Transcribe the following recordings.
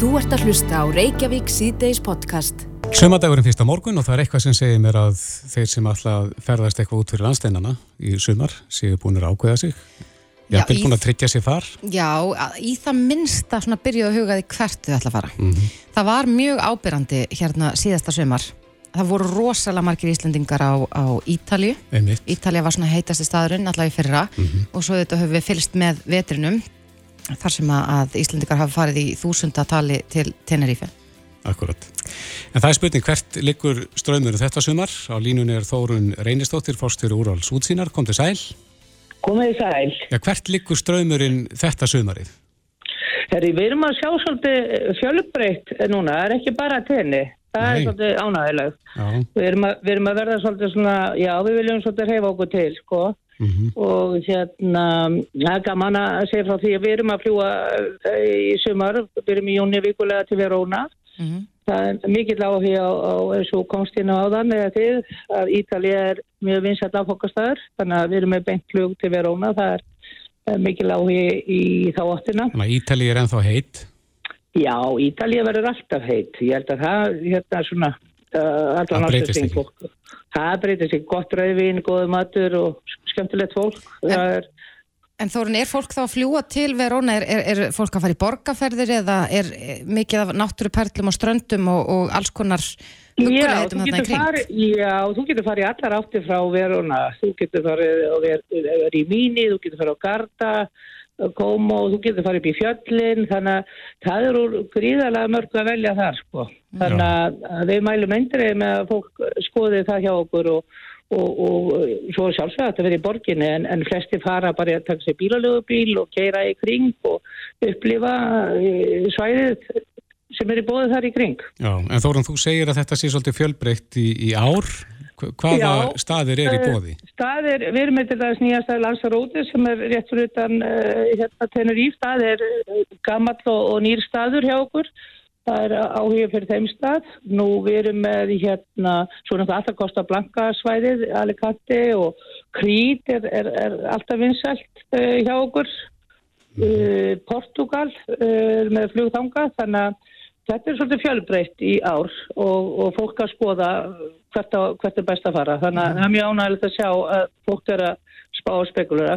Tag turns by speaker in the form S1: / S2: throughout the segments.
S1: Þú ert að hlusta á Reykjavík síðdeis podcast.
S2: Sumadagurinn fyrsta morgun og það er eitthvað sem segir mér að þeir sem alltaf ferðast eitthvað út fyrir landsteinana í sumar séu búin að ákveða sig. Jafnvel
S3: í-
S2: búin að tryggja sér far.
S3: Já, í það minnsta byrjuðu að hugaði hvert þau ætla að fara.
S2: Mhm.
S3: Það var mjög ábyrrandi hérna síðasta sömar. Það voru rosalega margir Íslendingar á, á Ítalju. Ítalja var svona heitasti staðurinn allavega í fyrra og svo þetta höfum við fylgst með vetrinum þar sem að, Íslendingar hafa farið í þúsundatali til Tenerife.
S2: Akkurat. En það er spurning hvert liggur ströymur þetta sumar. Á línunni er Þórun Reynistóttir, fórstjóri úrváls útsýnar. Kom til sæl.
S4: Komið í sæl.
S2: Já, hvert liggur ströymurinn þetta sumarið?
S4: Herri, við erum að sjá svolítið fjölbreytt núna, það er ekki bara tenni. Það
S2: Nei.
S4: er svolítið ánægilegt.
S2: Já.
S4: Við erum, að, við erum að verða svolítið svona, já, við viljum svolítið reyfa okkur til, sko.
S2: Mm
S4: Og hérna, það er gaman að segja frá því að við erum að fljúa eh, í sumar, við erum í jóni vikulega til Verona.
S3: Mm
S4: Það er mikill áhuga á, á eins og á áðan eða þið að Ítalið er mjög vinsætt áfokastæður þannig að við erum með beint flug til Verona það er eh, mikill áhuga í þá áttina.
S2: Þannig að Ítali er ennþá heitt.
S4: Já, Ítalið verður alltaf heitt. Ég held að það hérna svona uh,
S2: Það breytist ekki.
S4: Það breytist ekki. Gott rauðvín, góðu matur og skemmtilegt fólk. Er
S3: En Þórun, er fólk þá að fljúa til Verona? Er, er, er fólk að fara í borgarferðir eða er eh, mikið af náttúruperlum og ströndum og, og alls konar
S4: þú
S3: þarna í
S4: getur
S3: kring?
S4: farið, já, þú getur farið allar átti frá Verona. Þú getur farið og verið í Míni, þú getur farið á Garda, Como, þú getur farið upp í fjöllin. Þannig að það eru gríðarlega mörg að velja þar, sko. Þannig að að við mælum endrið með að fólk skoði það hjá okkur og, og, og svo sjálfsög að þetta verið í borginni en, en flesti fara bara að taka sér bílalögubíl og keira í kring og upplifa eh, svæðið sem er í bóðið þar í kring.
S2: Já, en Þórun, þú segir að þetta sé svolítið fjölbreytt í, í ár. Hva- Hvaða
S4: Já.
S2: staðir er í
S4: Eh,
S2: bóði?
S4: Staðir, við erum með til þess nýjastæði Lanzaróti sem er rétt fyrir utan uh, hérna Teneríf, það er uh, gamall og, og nýr staður hjá okkur það er áhuga fyrir þeim stað. Nú við erum með hérna svona það alltaf kosta blanka svæðið Alicante og Krít er, er, er alltaf vinsælt uh, hjá okkur. Uh, Portugal uh, með flugþanga þannig að þetta er svolítið fjölbreytt í ár og, og fólk að skoða hvert, á, hvert er best að fara. Þannig að það er mjög ánægilegt að sjá að fólk er að spá og spekulera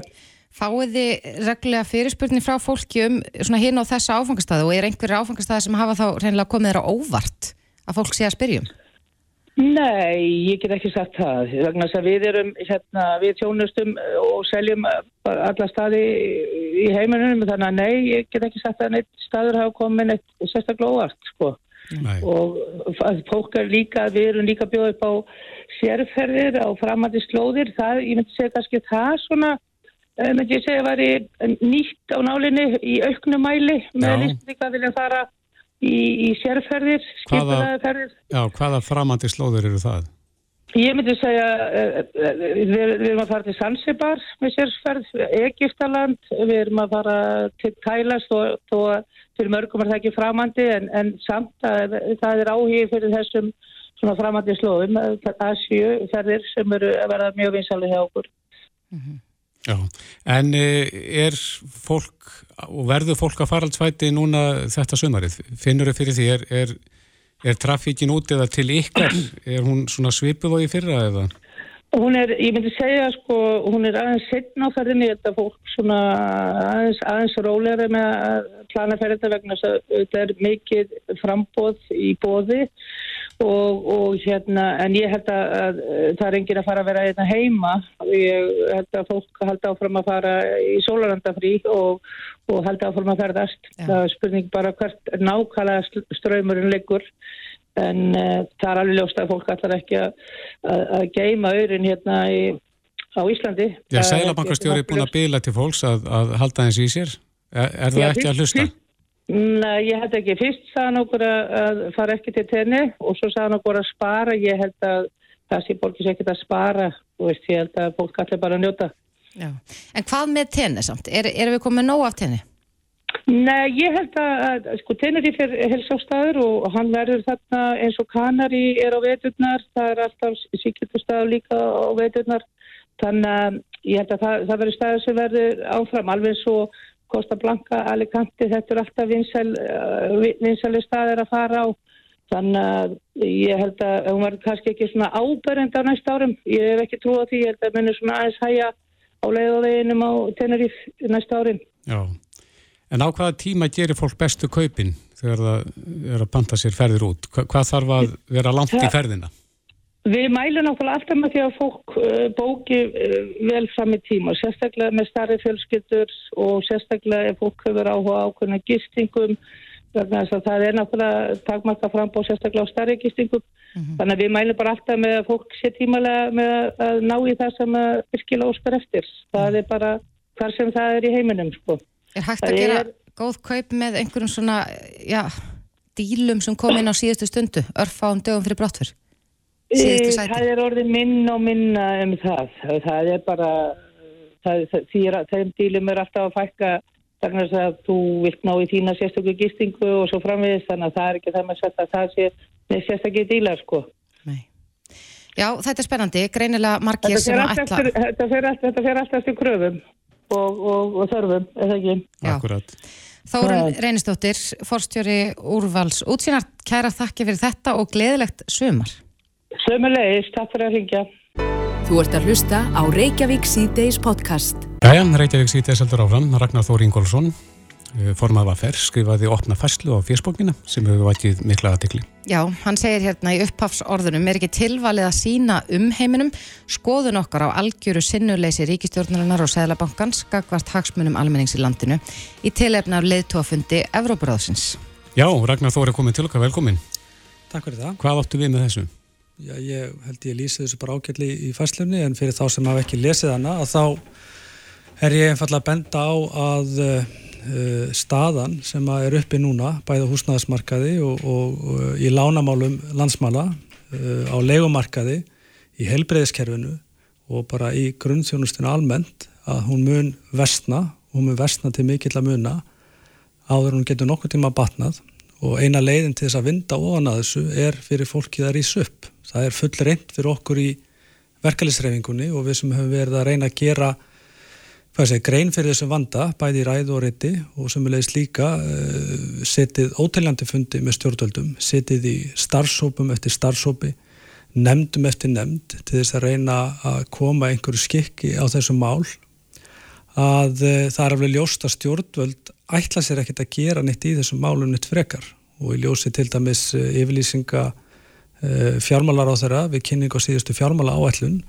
S3: Fáið þið reglulega fyrirspurni frá fólki um svona hinn á þessa áfangastæðu og er einhverju áfangastæði sem hafa þá reynilega komið þeirra óvart að fólk sé að spyrjum?
S4: Nei, ég get ekki sagt það vegna þess að við erum hérna, við tjónustum og seljum alla staði í heiminum þannig að nei, ég get ekki sagt að neitt staður hafa komið neitt sérstaklega óvart sko.
S2: Nei.
S4: og fólk er líka, við erum líka bjóða upp á sérferðir á framandi slóðir, það, ég myndi segja kannski það svona, myndi ég segja að væri nýtt á nálinni í auknum mæli með listlíka að vilja fara í, í sérferðir, skipulaði ferðir.
S2: Já, hvaða framandi slóður eru það?
S4: Ég myndi segja, uh, við, við erum að fara til Zanzibar með sérsferð, Egiptaland, við erum að fara til og þó að fyrir mörgum er það ekki framandi en, en samt að það er áhigi fyrir þessum svona framandi slóðum, Asju ferðir sem eru að verða mjög vinsalið hjá okkur.
S2: Já, en eh, er fólk og verður fólk að faraldsvæti núna þetta sumarið? Finnur þau fyrir því, er, er, er trafíkin út eða til ykkar? Er hún svona svipuð og í fyrra eða?
S4: Hún er, ég myndi segja sko, hún er aðeins setna á ferðinni þetta fólk svona aðeins, aðeins rólegri með að plana ferðina vegna þess að þetta er mikið frambóð í bóði og, og hérna, en ég held að, að það er enginn að fara að vera hérna heima ég held að fólk halda áfram að fara í sólarandafrí og, og halda áfram að ferðast
S3: Já.
S4: það er spurning bara hvert nákvæmlega straumurinn liggur en uh, það er alveg ljóst að fólk allar ekki að, að, að geima auðrin hérna í, á Íslandi.
S2: Já,
S4: er-
S2: Sælabankastjóri er búin að bila til fólks að, að halda eins í sér. Er, er það
S4: Já,
S2: ekki að hlusta?
S4: Nei, ég held ekki. Fyrst sagði hann okkur að, fara ekki til tenni og svo sagði hann okkur að spara. Ég held að það sé borgis ekkert að spara. Þú veist, ég held að fólk allir bara að njóta.
S3: Já. En hvað með tenni samt? Er, erum við komið nóg af tenni?
S4: Nei, ég held að, sko, Tenerife er helsástaður og hann verður þarna eins og Kanari er á veturnar, það er alltaf síkjöldustafur líka á veturnar, þannig að ég held að það, það verður staður sem verður áfram alveg svo Costa Blanca, Alicante, þetta er alltaf vinsæl, vinsæli staðir að fara á. Þannig að ég held að hún var kannski ekki svona áberend á næst árum. Ég hef ekki trúið á því, ég held að munir svona aðeins hæja á leið og veginum á Teneríf næst árin.
S2: Já, en á hvaða tíma gerir fólk bestu kaupin þegar það er að banta sér ferðir út? Hva, hvað þarf að vera langt í ferðina?
S4: Við mælum náttúrulega alltaf með því að fólk uh, bóki uh, vel í tíma, sérstaklega með starri fjölskyldur og sérstaklega ef fólk hefur áhuga ákveðna gistingum, að það er náttúrulega takmarka frambóð sérstaklega á starri gistingum. Mm -hmm. Þannig að við mælum bara alltaf með að fólk sé tímalega með að ná í það sem virkilega óskar eftir. Það er bara hvar sem það er í heiminum. Sko.
S3: Er hægt að gera er... góð kaup með einhverjum svona, já, dílum sem kom inn á síðustu stundu, örfáum dögum fyrir brottfyrr?
S4: Það er orðið minn og minna um það. Það er bara, það, því að þeim dílum er alltaf að fækka þannig að þú vilt ná í þína sérstöku gistingu og svo framviðist þannig að það er ekki það með að það sé með sérstöku dílar sko. Nei.
S3: Já, þetta er spennandi, greinilega margir sem að ætla.
S4: Eftir, þetta fer alltaf, alltaf eftir kröfum og, og, og þörfum, eða ekki?
S2: Já. Akkurat.
S3: Þórun Reynistóttir, forstjóri Úrvals útsýnar, kæra þakki fyrir þetta og gleðilegt sumar.
S4: Sömulegis, takk fyrir að ringja.
S1: Þú ert að hlusta á Reykjavík C-Days podcast.
S2: Jæja, Reykjavík C-Days heldur áfram. Ragnar Þóri Ingólfsson, eh, formað var færr, skrifaði opna fæslu á fjersbókina sem hefur vætið mikla aðtikli.
S3: Já, hann segir hérna í upphafsorðunum er ekki tilvalið að sína um heiminum skoðun okkar á algjöru sinnuleysi ríkistjórnarinnar og Sæðlabankans gagvart hagsmunum almennings í landinu í tilefna af leðtóafundi Evrópuráðsins.
S2: Já, Ragnar Þóri er komið til okkar, velkomin.
S5: Takk fyrir það.
S2: Hvað áttu við með þessu?
S5: Já, ég held ég lýsi þessu bara ágætli í fæslunni en fyrir þá sem hafa ekki lesið hana að þá er ég einfallega að benda á að uh, staðan sem er uppi núna bæða húsnæðismarkaði og, og, og í lánamálum landsmála uh, á legumarkaði í helbreyðiskerfinu og bara í grunnþjónustinu almennt að hún mun vestna, hún mun vestna til mikill að muna áður hún getur nokkur tíma batnað og eina leiðin til þess að vinda ofan að þessu er fyrir fólkið að rýsa upp. Það er full reynd fyrir okkur í verkefliðsreifingunni og við sem höfum verið að reyna að gera segi, grein fyrir þessum vanda, bæði í ræðu og reyti og sem við leiðist líka uh, setið óteljandi fundi með stjórnvöldum, setið í starfsópum eftir starfsópi, nefndum eftir nefnd til þess að reyna að koma einhverju skikki á þessu mál að uh, það er alveg ljóst að stjórnvöld ætla sér ekkert að gera neitt í þessum málum neitt frekar. Og í ljósi til dæmis uh, yfirlýsinga uh, fjármálar á þeirra við kynning á síðustu fjármála áætlun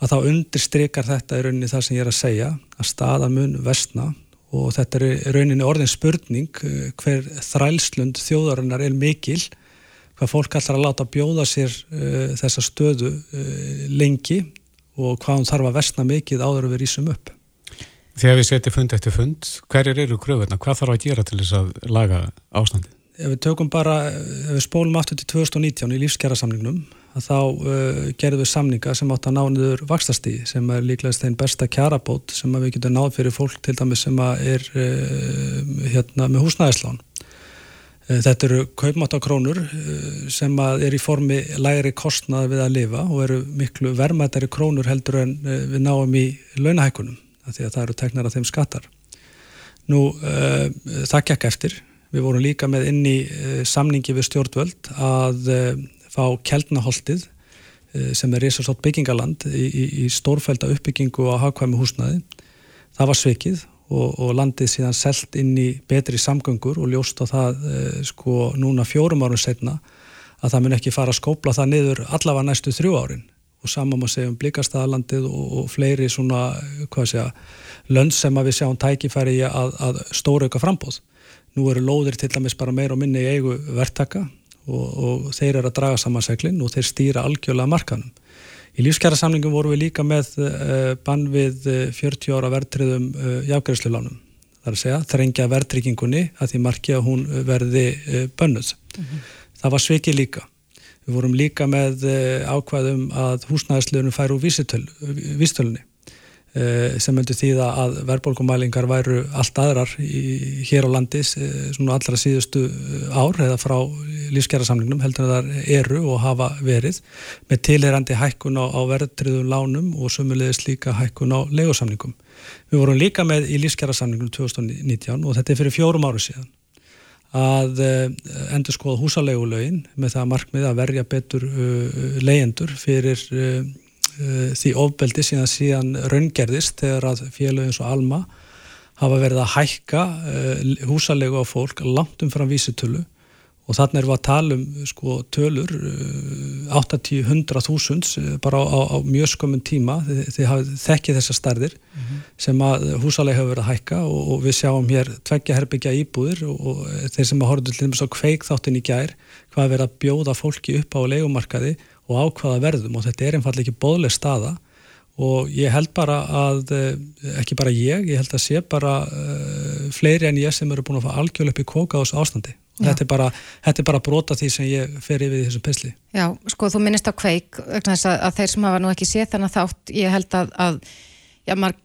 S5: að þá undirstrykar þetta í rauninni það sem ég er að segja að staðan mun vestna og þetta er rauninni orðin spurning hver þrælslund þjóðarinnar er mikil hvað fólk ætlar að láta bjóða sér þessa stöðu lengi og hvað hún þarf að vestna mikið áður að við rýsum upp
S2: Þegar við setjum fund eftir fund, hverjir eru kröfurna? Hvað þarf að gera til þess að laga ástandi?
S5: Ef við tökum bara, ef við spólum aftur til 2019 í lífskjærasamningnum, þá uh, gerðum við samninga sem átt að ná niður vaxtastí sem er líklegast einn besta kjarabót sem við getum náð fyrir fólk til dæmis sem er uh, hérna, með húsnæðislán. Uh, þetta eru kaupmáttakrónur uh, sem er í formi læri kostnað við að lifa og eru miklu vermaðari krónur heldur en uh, við náum í launahækunum því að það eru teknar af þeim skattar. Nú, uh, það gekk eftir. Við vorum líka með inn í uh, samningi við stjórnvöld að uh, fá Kjeldnaholtið sem er risastótt byggingaland í, í, í stórfælda uppbyggingu á hagkvæmi húsnaði. Það var svikið og, og landið síðan selt inn í betri samgöngur og ljóst á það sko núna fjórum árum setna að það mun ekki fara að skópla það niður allavega næstu þrjú árin og saman má segja um Blíkastæðalandið og, og fleiri svona, hvað segja, lönd sem að við sjáum tækifæri í að, að stóra auka frambóð. Nú eru lóðir til dæmis bara meir og minni í eigu verktaka og, og þeir eru að draga saman seglinn og þeir stýra algjörlega markanum. Í lífskjærasamlingum voru við líka með uh, bann við uh, 40 ára verðtriðum uh, eh, jágræslulánum. Það er að segja, þrengja verðtryggingunni að því marki að hún verði bönnuð. Mm -hmm. Það var svikið líka. Við vorum líka með eh, ákvæðum að húsnæðislegunum fær úr vístölunni eh, sem myndi þýða að verðbólkumælingar væru allt aðrar í, hér á landis eh, svona allra síðustu ár eða frá lífskjærasamningnum heldur að það eru og hafa verið með tilherandi hækkun á, á verðtriðum lánum og sumulegis líka hækkun á legosamningum. Við vorum líka með í lífskjærasamningnum 2019 og þetta er fyrir fjórum áru síðan að uh, endur skoða húsalegulögin með það markmið að verja betur uh, leyendur fyrir uh, því ofbeldi síðan síðan raungerðist þegar að félögin svo alma hafa verið að hækka húsalegu á fólk langt um fram vísitölu og þannig erum við að tala um sko, tölur 80-100.000 bara á, á, á mjög skömmun tíma. Þið, þekkið þessar stærðir mm -hmm. sem að húsalega hefur verið að hækka og, og við sjáum hér tveggja herbyggja íbúðir og, og þeir sem að horfðu til þess að kveik þáttin í gær hvað er verið að bjóða fólki upp á leikumarkaði og ákvaða verðum. Og þetta er einfallega ekki bóðleg staða. Og ég held bara að ekki bara ég, ég held að sé bara uh, fleiri en ég sem eru búin að fá algjörlega upp í kóka á þessu ástandi Þetta er, bara, þetta er bara brota því sem ég fer yfir í þessu pesli.
S3: Já, sko, þú minnist á kveik að, að þeir sem hafa nú ekki séð þannig þátt, ég held að, að já, maður,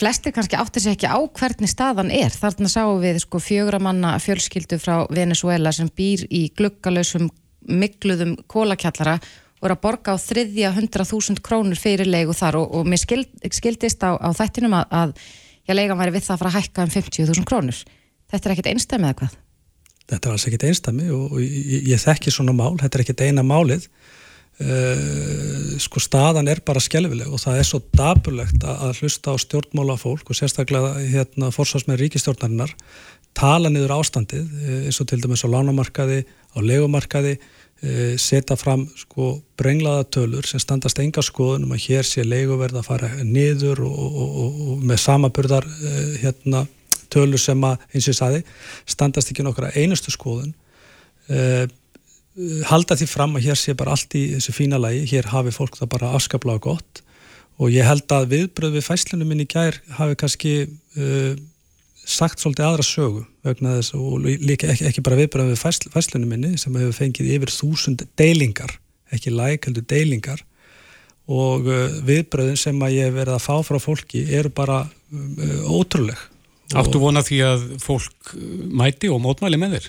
S3: flestir kannski áttir sér ekki á hvernig staðan er. Þarna sáum við sko fjögramanna fjölskyldu frá Venezuela sem býr í gluggalösum mikluðum kólakjallara og er að borga á þriðja hundra þúsund krónur fyrir leigu þar og, og mér skild, skildist á, á þættinum að, að ég leigan væri við það að fara að hækka um 50.000 krónur. Þetta er ekkit einstæmið eða hvað?
S5: Þetta er alls ekkit einstami og ég, ég þekki svona mál, þetta er ekkit eina málið. Uh, sko staðan er bara skjálfileg og það er svo daburlegt að, hlusta á stjórnmála fólk og sérstaklega hérna fórsvarsmenn ríkistjórnarinnar tala niður ástandið eh, eins og til dæmis á lánamarkaði, á legumarkaði uh, setja fram sko brenglaða tölur sem standast enga skoðun um að hér sé leguverð að fara niður og, og, og, og með samaburðar uh, hérna tölur sem að, eins og ég saði, standast ekki nokkra einustu skoðun. Uh, halda því fram að hér sé bara allt í þessu fína lagi, hér hafi fólk það bara afskaplega gott. Og ég held að viðbröð við fæslunum minn í gær hafi kannski uh, sagt svolítið aðra sögu vegna þess og líka ekki, ekki bara viðbröð við fæsl, fæslunum minni sem hefur fengið yfir þúsund deilingar, ekki like heldur deilingar. Og viðbröðin sem að ég verið að fá frá fólki eru bara ótrúleg
S2: Áttu vona því að fólk mæti og mótmæli með þér?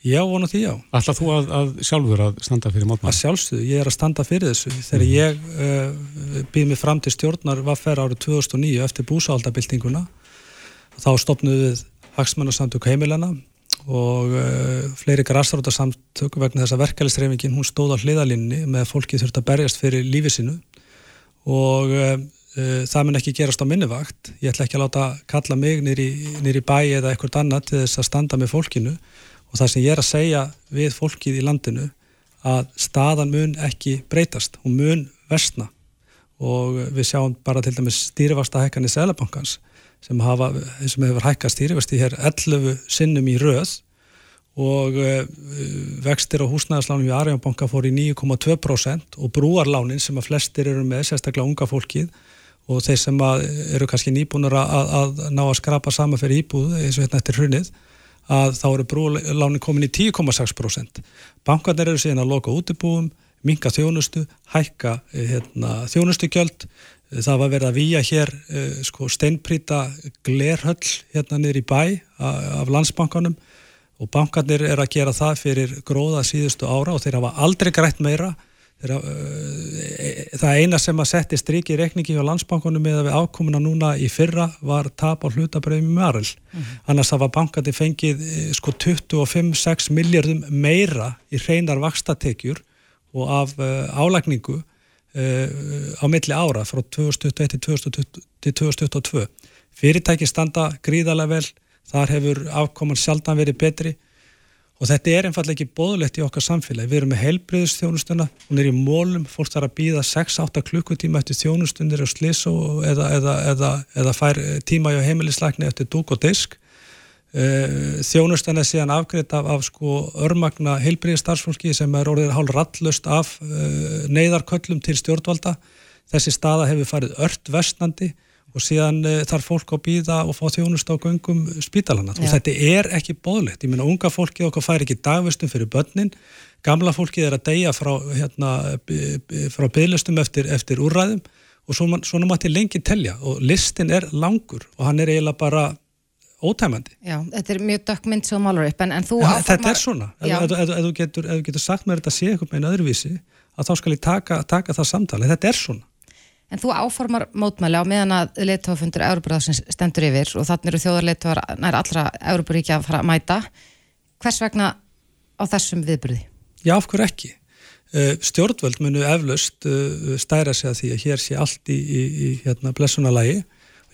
S5: Já, vona því já.
S2: Ætla þú að, að sjálfur að standa fyrir mótmæli?
S5: Að sjálfsögðu, ég er að standa fyrir þessu. Þegar mm. ég uh, býð mig fram til stjórnar vaffer árið 2009 eftir búsáldabildinguna þá stopnuðu við Hagsmannarsamtök heimilana og uh, fleiri græsarótarsamtök vegna þess að verkefælistrefingin hún stóð á hliðalínni með fólki þurft að berjast fyrir lífi sinu og uh, það mun ekki gerast á minnivakt ég ætla ekki að láta kalla mig nýri bæ eða eitthvað annað til þess að standa með fólkinu. Og það sem ég er að segja við fólkið í landinu að staðan mun ekki breytast. Og mun versna. Og við sjáum bara til dæmis stýrifasta hækkan í Sælabankans sem, hafa, sem hefur hækkað stýrifasti hér 11 sinnum í röð. Og uh, vextir á húsnæðarslánum í Arjónbanka fór í 9,2% og brúarlánin sem að flestir eru með, sérstaklega unga fólkið og þeir sem eru kannski nýbúinur að, að ná að skrapa saman fyrir íbúð eins og hérna eftir hrunnið að þá eru brúláni komin í 10,6%. Bankarnir eru síðan að loka útibúum, minga þjónustu, hækka hérna, þjónustugjöld, það var verið að výja hér eh, sko, steinprýta glerhöll hérna niður í bæ af landsbankanum og bankarnir er að gera það fyrir gróða síðustu ára og þeir hafa aldrei grætt meira það eina sem að setja stryk í rekningi á landsbankunum með að við ákomuna núna í fyrra var tap á hlutabröðum með Arl mm -hmm. annars var bankandi fengið eh, sko 25-6 miljardum meira í hreinar vakstatekjur og af uh, álækningu uh, á milli ára frá 2021 til 2022 fyrirtæki standa gríðarlega vel. Þar hefur afkoman sjaldan verið betri Og þetta er einfallega ekki bóðlegt í okkar samfélagi. Við erum með heilbreyðustjónustuna, hún er í mólum, fólk þarf að býða 6-8 klukkutíma eftir þjónustundir og sliso eða, eða, eða, eða fær tíma í heimilisleikni eftir dúk og disk. Eh, þjónustan er síðan afgreitt af, af sko örmagna heilbreyðstarfsfólki sem er orðið hálf rallust af uh, neyðarköllum til stjórnvalda. Þessi staða hefur farið ört vestnandi og síðan uh, þarf fólk að býða og fá þjónust á göngum spítalana og þetta er ekki bóðlegt, ég meina unga fólki okkar fær ekki dagvistum fyrir börnin. Gamla fólki er að deyja frá hérna, frá bygglistum eftir, eftir úrræðum. Og svona, svona mátti lengi telja. Og listin er langur. Og hann er eiginlega bara ótæmandi.
S3: Já, þetta er mjög dökkmynd sem málur upp, en, en þú
S5: ja, Þetta er svona, ef, ef, ef, ef þú getur, getur sagt mér þetta sé eitthvað með einu öðruvísi að þá skal ég taka, taka það samtali, þetta er svona.
S3: En þú áformar mótmæli á meðan að leittófundur Európaráðsins stendur yfir og þannig eru þjóðarleittóar nær allra Európaríkja að fara að mæta. Hvers vegna á þessum viðbyrði?
S5: Já, af hverju ekki? Uh, stjórnvöld munu eflaust uh, stæra sig að því að hér sé allt í, í, í hérna, blessunalagi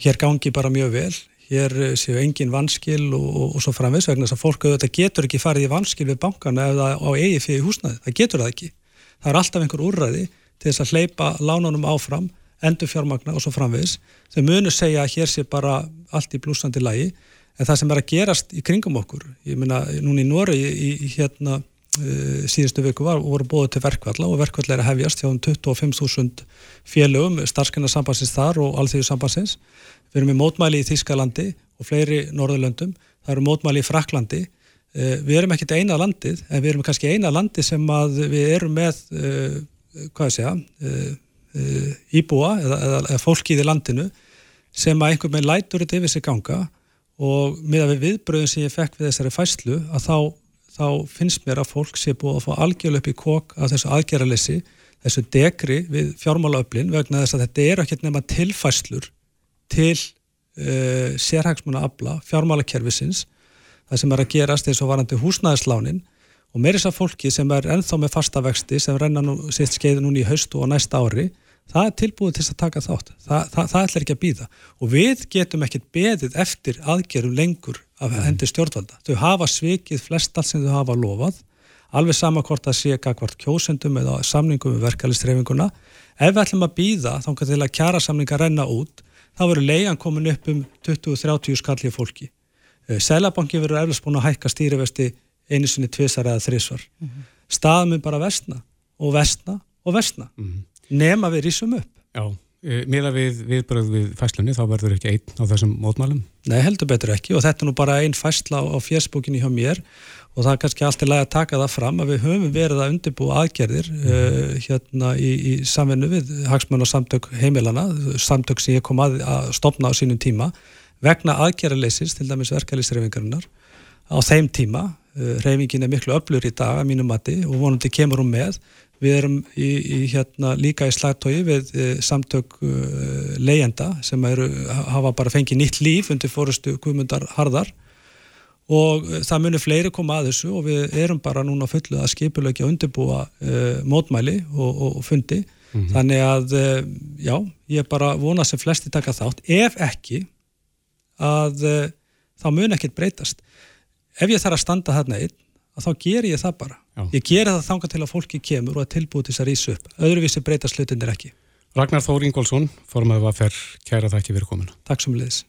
S5: hér gangi bara mjög vel. Hér uh, séu engin vanskil og, og, og svo framvegs vegna þess að fólk auðvitað getur ekki farið í vanskil við bankana eða á eigi fyrir húsnaði. Það getur það ekki. Það er alltaf einhver úrræði til þess að hleypa lánunum áfram endur fjármagna og svo framvegis þau munu segja að hér sé bara allt í blúsandi lægi en það sem er að gerast í kringum okkur ég meina núna í Nóri í, í hérna uh, síðustu viku var voru bóðu til verkvalla og verkvall er að hefjast hjá um 25.000 félögum starfskenarsambansins þar og allþjóðu sambansins við erum með mótmæli í Þískalandi og fleiri Norðurlöndum. Það eru mótmæli í Fraklandi uh, við erum ekkert eina landið en við erum kannski eina landið sem að við erum með uh, hvað ég segja íbúa eða, eða, eða fólkið í landinu sem að einhver með lætur þetta yfir sig ganga og með að við viðbröðum sem ég fekk við þessari fæslu að þá, þá finnst mér að fólk sé búið að fá algjörlega upp í kók af þessu aðgerralessi, þessu degri við fjármálaöflin vegna þess að þetta er ekki nema tilfæslur til uh, sérhagsmuna abla fjármálakerfisins. Það sem er að gerast eins og varandi húsnæðislánin og þess að fólki sem er ennþá með fasta vexti sem renna nú sitt skeiði núni í haustu og næsta ári það er tilbúið til að taka þátt. Það, það, það ætlar ekki að býða og við getum ekkert beðið eftir aðgerum lengur af hendi stjórnvalda. Þau hafa svikið flest allt sem þau hafa lofað. Alveg sama hvort að sé hvort kjósendum eða samningum við verkeflistrefinguna ef við ætlum að býða þá kan til að kjara samninga renna út þá verður leigan komin upp um 20-30 skallið fólki. Eh, Sælabanki verður eflust búin að hækka stýrivesti einu sinni tvisar eða þrísvar mm -hmm. staðum bara vestna og vestna og vestna mm -hmm nema við rísum upp.
S2: Já, e, miða við viðbröð við fæslunni þá verður ekki einn á þessum mótmælum?
S5: Nei, heldur betur ekki og þetta er nú bara einn fæsla á, á fjersbókinni hjá mér og það er kannski alltaf læg að taka það fram að við höfum verið að undirbúa aðgerðir uh, hérna í, í samvennu við Hagsmann og samtök heimilana, samtök sem ég kom að, að stopna á sínum tíma vegna aðgerðarleysins, til dæmis verkefliðsreifingarinnar á þeim tíma, uh, reifingin er miklu öflur í dag að mínum mati og vonandi kemur hún með Við erum í, í, hérna, líka í slagtói við e, samtök e, leyenda sem eru, hafa bara fengið nýtt líf undir fórustu Guðmundar Harðar og e, það munir fleiri koma að þessu og við erum bara núna fullu að skipulegja og undirbúa mótmæli og, og, og fundi. Mm -hmm. Þannig að, já, ég bara vonað sem flesti taka þátt. Ef ekki, að þá mun ekkert breytast. Ef ég þarf að standa þarna einn, þá ger ég það bara Já. Ég gera það þanga til að fólki kemur og að tilbúið til þess að rýsa upp. Öðruvísi breyta slutinir ekki.
S2: Ragnar Þór Ingólfsson, formaðið að fer kæra það ekki verið komin.
S5: Takk sem leiðis.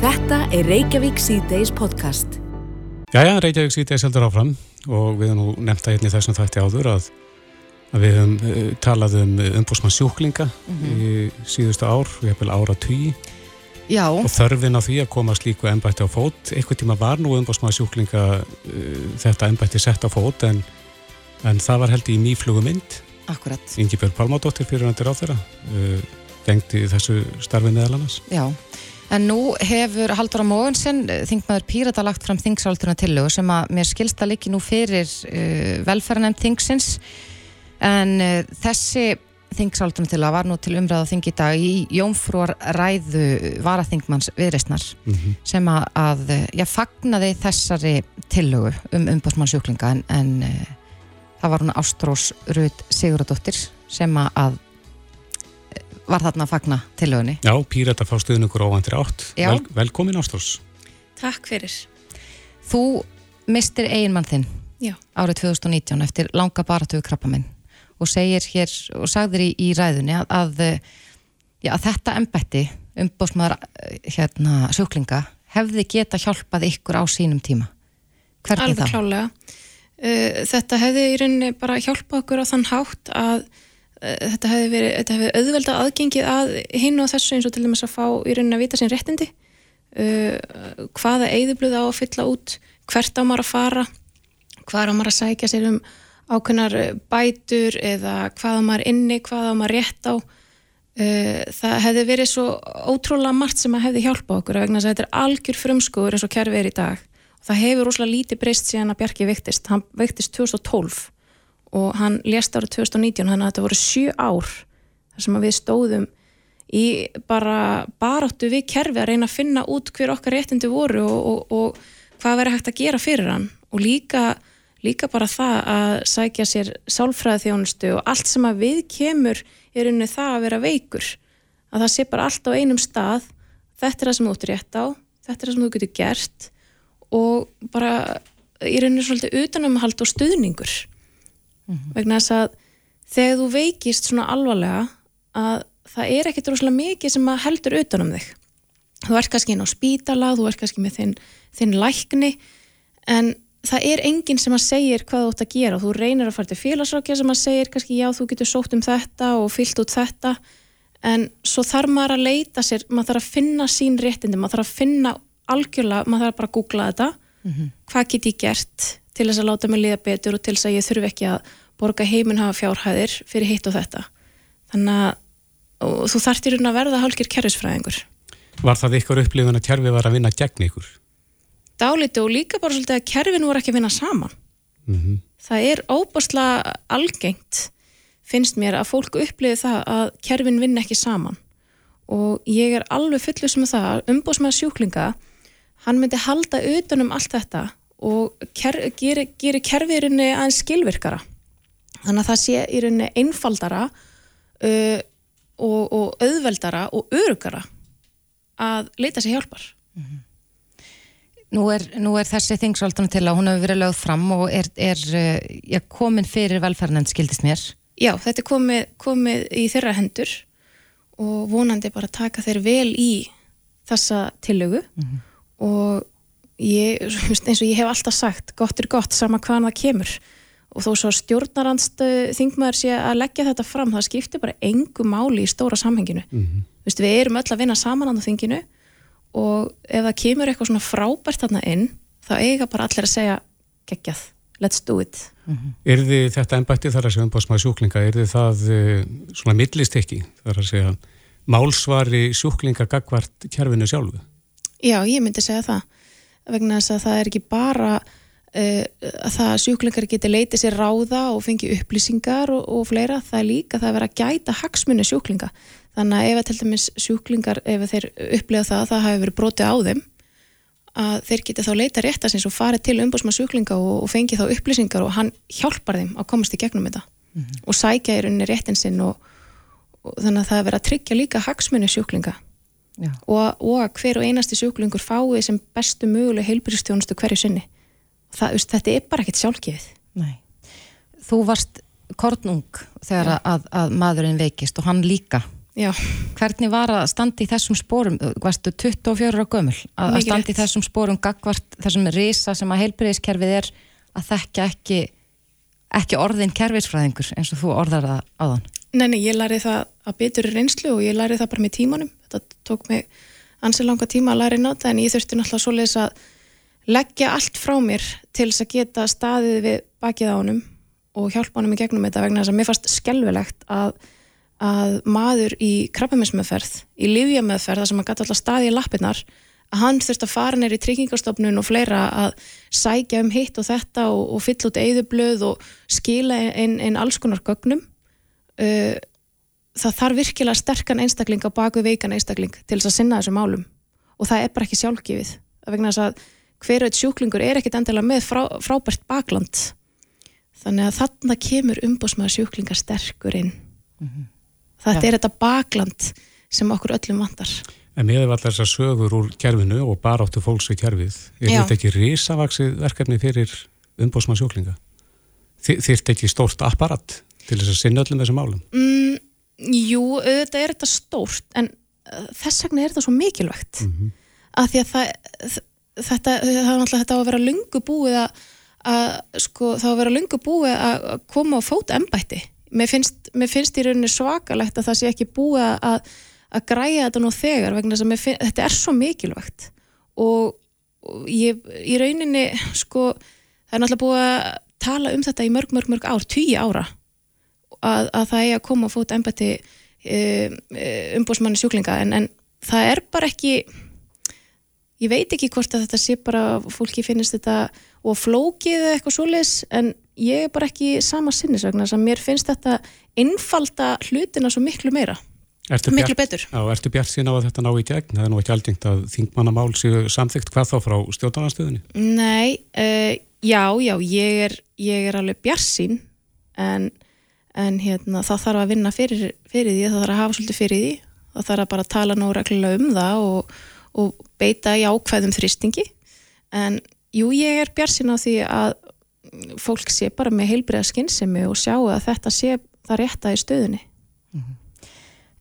S1: Þetta er Reykjavík C-Days podcast.
S2: Jæja, Reykjavík C-Days heldur áfram og við erum nú nefnt að hérna í þessum þætti áður að, að við hefum uh, talað um umbúsmann sjúklinga mm -hmm. í síðustu ár, við hefum ára tugi
S3: Já.
S2: og þörfin á því að koma slíku ennbætti á fót eitthvað tíma var nú umbásmaður sjúklinga uh, þetta ennbætti sett á fót en, en það var held í nýflugum mynd.
S3: Akkurat
S2: Ingi Björn Palmádóttir fyrir til á þeirra uh, gengti þessu starfi meðal annars.
S3: Já, en nú hefur Haldur á Móðunsson, þingmaður Pírata lagt fram þingsáltuna til og sem að mér skilsta líki nú fyrir uh, velferðanemn þingsins. En uh, þessi þingsáldunum til að var nú til umræða þing í dag í Jónfrúar ræðu varaþingmanns viðreistnar mm -hmm. sem að, að já, fagnaði þessari tillögu um umbásmannsjúklinga en, en uh, það var hún Ástrós Rud Siguradóttir sem að eh, var þarna að fagna tillögunni.
S2: Já, Pírata fá stuðningur óvandir átt. Vel, Velkomin Ástrós.
S6: Takk fyrir.
S3: Þú mistir eiginmann þinn
S6: Já.
S3: árið 2019 eftir langa baratuðu krabbaminn og segir hér og sagðir í, í ræðunni að, að, já, að þetta embetti umbósmaður hérna, sjúklinga hefði geta hjálpað ykkur á sínum tíma hvernig
S6: Alveg
S3: það?
S6: Klálega. Uh, þetta hefði í rauninni bara hjálpað okkur á þann hátt að uh, þetta hefði verið, þetta hefði auðvelda aðgengið að hinn og þessu eins og til dæmis að fá í rauninni að vita sín réttindi uh, hvaða eigðubluð á að fylla út hvert á maður að fara hvað á maður að sækja sér um ákveðnar eh, bætur eða hvaða maður inni, hvaða maður rétt á. Uh, það hefði verið svo ótrúlega margt sem að hefði hjálpa okkur vegna þess að þetta er algjör frumskóður eins og kerfi er í dag. Og það hefur rosalega lítið breyst síðan að Bjarki veiktist, hann veiktist 2012 og hann lést árið 2019 þannig að þetta voru sjö ár þar sem við stóðum í bara baráttu við kerfi að reyna að finna út hver okkar réttindi voru og, og, og hvað verið hægt að gera fyrir hann. Og líka, líka bara það að sækja sér sálfræði þjónustu og allt sem að við kemur er unni það að vera veikur. Að það sé bara allt á einum stað. Þetta er það sem þú ert rétt á. Þetta er það sem þú getur gert. Og bara í rauninu svolítið utanumhald og stuðningur. Mm -hmm. vegna þess að þegar þú veikist svona alvarlega að það er ekkert rosalega mikið sem að heldur utanum þig. Þú ert kannski inn á spítala þú ert kannski með þinn, þinn lækni en það er enginn sem að segir hvað þú ætti að gera. Og þú reynir að fara til félagsrákja sem að segir kannski já þú getur sótt um þetta og fyllt út þetta. En svo þarf maður að leita sér maður þarf að finna sín réttindi maður þarf að finna algjörlega, maður þarf bara að googla þetta. Mm -hmm. hvað get ég gert til þess að láta mig liða betur og til þess að ég þurfi ekki að borga heiminn hafa fjárhæðir fyrir hitt og þetta? Þannig að þú þartir að verða hálkir kerfisfræðingur.
S2: Var það ykkur upplifun að kerfi var að vinna gegn ykkur?
S6: Dálítið og líka bara svolítið að kerfin voru ekki að vinna saman mm -hmm. það er óbáslega algengt finnst mér að fólku upplifi það að kerfin vinna ekki saman og ég er alveg fullus með það umbóðsmaður sjúklinga hann myndi halda utanum allt þetta og ker, gerir, gerir kerfið í rauninni aðeins skilvirkara þannig að það sé í rauninni einfaldara uh, og, og auðveldara og örugara að leita sér hjálpar mm -hmm.
S3: Nú er, nú er þessi þingsvaldana til að hún hefur verið lögð fram og er, er uh, já, komin fyrir velferðan skildist mér
S6: Já, þetta er komið, komið í þeirra hendur og vonandi bara taka þeir vel í þessa tillögu mm -hmm. og ég, eins og ég hef alltaf sagt gott er gott sama hvaðan það kemur og þó svo stjórnarandstu þingmaður sé að leggja þetta fram það skiptir bara engu máli í stóra samhenginu mm -hmm. Vistu, við erum öll að vinna saman á þinginu og ef það kemur eitthvað svona frábært þarna inn þá eiga bara allir að segja geggjað, let's do it
S2: mm -hmm. Er þið þetta ennbætti þar að segja umbásmaður sjúklinga, er þið það uh, svona millistekki þar að segja málsvari sjúklinga gagvart kjærfinu sjálfu?
S6: Já, ég myndi segja það vegna þess að það er ekki bara uh, að það sjúklingar geti leitið sér ráða og fengi upplýsingar og, og fleira, það er líka það að vera að gæta hagsmunni sjúklinga þannig að ef að til dæmis sjúklingar ef þeir upplega það að það hafi verið brotið á þeim að þeir geti þá leita rétt að sinns og farið til umbúrsma sjúklinga og, og fengi þá upplýsingar og hann hjálpar þeim að komast í gegnum þetta mm -hmm. og sækja í rauninni réttin sinn og, og þannig að það er verið að tryggja líka hagsmunni sjúklinga og, og að hver og einasti sjúklingur fái sem bestu möguleg heilbyrjastjónustu hverju sinni. Það, þetta er bara ekkert sjálfgefið. Nei.
S3: Þú varst kornung þegar að, að maðurinn veikist og hann líka
S6: Já.
S3: Hvernig var að standa í þessum spórum varstu 24 á gömul að, að standa í þessum spórum gagvart þessum risa sem að heilbyrjaskerfið er að þekka ekki ekki orðin kerfisfræðingur eins og þú orðar það á þann
S6: Nei, nei, ég læri það að betur reynslu og ég læri það bara með tímanum. Þetta tók mig ansið langa tíma að læri náta en ég þurfti náttúrulega svoleiðis að leggja allt frá mér til þess að geta staðið við bakið á honum og hjálpa honum í gegnum þetta vegna þess að mér fannst skelvilegt að, að maður í krabbaminsmeðferð, í livjameðferð þar sem maður gæti alltaf staðið í lappirnar að hann þurfti að fara neyri tryggingarstofnun og fleira að sækja um hitt og þetta og, og fylla út eðublöð og skila einn ein alls konar gögnum. Uh, það þarf virkilega sterkan einstakling á baku veikan einstakling til þess að sinna þessum málum. Og það er bara ekki sjálfgefið að vegna þess að hverjað sjúklingur er ekkit endilega með frá, frábært bakland. Þannig að þarna kemur umbúsmaður sjúklingar sterkur inn. Mm -hmm. Þetta er þetta bakland sem okkur öllum vantar
S2: En með allar þessar sögur úr kjærfinu og bara áttu fólks við kjærfið er Já. þetta ekki risavaksið verkefni fyrir umbúsmaður sjúklinga? Þýrt ekki stórt apparat? til þess að sinna öllum þessum málum?
S6: Mm, jú, auðvitað er þetta stórt en uh, þess vegna er þetta svo mikilvægt mm -hmm. að því að það, þetta, er þetta á að vera lungu búið að, að sko, það á að vera lungu búið að koma á fót ennbætti. Mér finnst, mér finnst í rauninni svakalegt að það sé ekki búið að, að græja þetta nú þegar vegna þess að finn, þetta er svo mikilvægt. Og, og ég, í rauninni sko, það er náttúrulega búið að tala um þetta í mörg, mörg, mörg ár, tíu ára að, að það er að koma og fóta ennbætti umbúsmanni sjúklinga. En, en það er bara ekki ég veit ekki hvort að þetta sé bara fólki finnist þetta og flókið eitthvað svoleiðis en ég er bara ekki sama sinnisvagnar sem mér finnst þetta innfalda hlutina svo miklu meira.
S2: Ertu
S6: miklu
S2: bjart,
S6: betur.
S2: Já, ertu bjart sín á að þetta ná í gegn? Það er nú ekki aldingt að þingmannamál séu samþygt hvað þá frá stjórnarnarstöðunni?
S6: Nei, uh, já, já, ég er, ég er alveg bjart sín en, en hérna, það þarf að vinna fyrir, fyrir því, það þarf að hafa svolítið fyrir því, það þarf að bara tala nóg reglulega um það og, og beita í ákveðum þrýstingi. En jú, ég er bjart sín á því að fólk sé bara með heilbriða skinnsemi og sjá að þetta sé það rétta í stöðunni. Mm -hmm.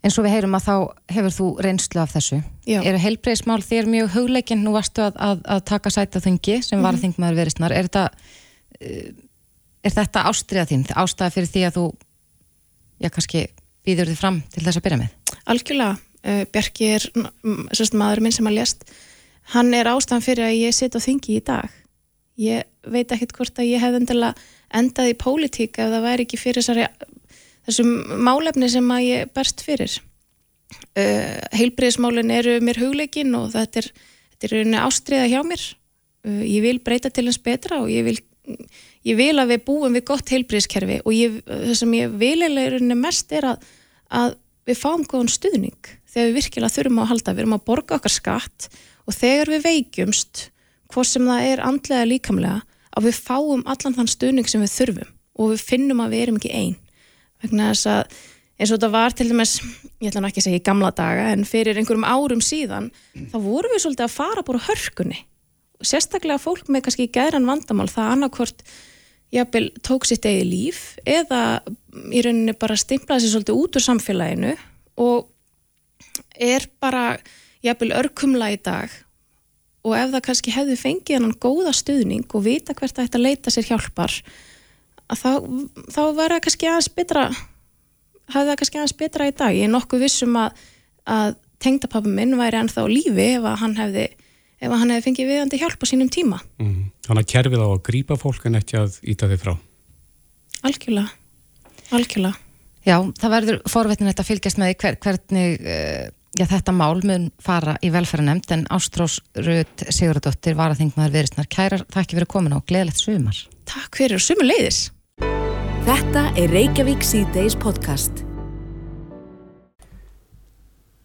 S3: En svo við heyrum að þá hefur þú reynslu af þessu. Já. Eru heilbreyðismál þér mjög hugleikinn, nú varstu að, að, að taka sæta þungi sem var að mhm. þingmaður verisnar. Er þetta, eh, er þetta ástriða þín, ástæða fyrir því að þú, já kannski, býður þið fram til þess að byrja með?
S6: Algjörlega. Uh, Bjarki er, sérst maður minn sem að lést, hann er ástæðan fyrir að ég setja þungi í dag. Ég veit ekkert hvort að ég hef endað í pólitík ef það væri ekki fyrir þessari þessum málefni sem að ég berst fyrir. Uh, heilbreyðismálin eru mér hugleikin og þetta er, þetta er ástriða hjá mér. Uh, ég vil breyta til hans betra og ég vil, ég vil að við búum við gott heilbreyðiskerfi og ég, það sem ég vil mest er að, að við fáum góðan stuðning þegar við virkilega þurfum að halda, við erum að borga okkar skatt og þegar við veikjumst hvort sem það er andlega líkamlega að við fáum allan þann stuðning sem við þurfum og við finnum að við erum ekki einn vegna þess að eins og þetta var til dæmis, ég ætla ekki að segja í gamla daga en fyrir einhverjum árum síðan þá vorum við svolítið að fara búin hörkunni. Og sérstaklega fólk með kannski gæðran vandamál það annarkvort jafnvel tók sitt eigi líf eða í rauninni bara stimplaði sér svolítið út úr samfélaginu og er bara jafnvel örkumla í dag og ef það kannski hefði fengið hann góða stuðning og vita hvert að þetta leita sér hjálpar þá, þá var það kannski aðeins betra hafði það kannski aðeins betra í dag. Ég er nokkuð vissum að, að tengdapappa minn væri ennþá lífi ef hann hefði ef hann hefði fengið viðandi hjálp á sínum tíma.
S2: Mm. Þannig að kerfið á að grýpa fólk en ekki að íta þið frá.
S6: Algjörlega. Algjörlega.
S3: Já, það verður forvetnin að fylgjast með hver, hvernig uh, já, þetta mál mun fara í velferðanemnd en Ástrós Röð Sigurðardóttir var að þingmaður veriðsnar kærar, takk fyrir komin og gleðilegt sumar.
S6: Takk fyrir og sumur leiðis
S1: Þetta er Reykjavík C-Days podcast.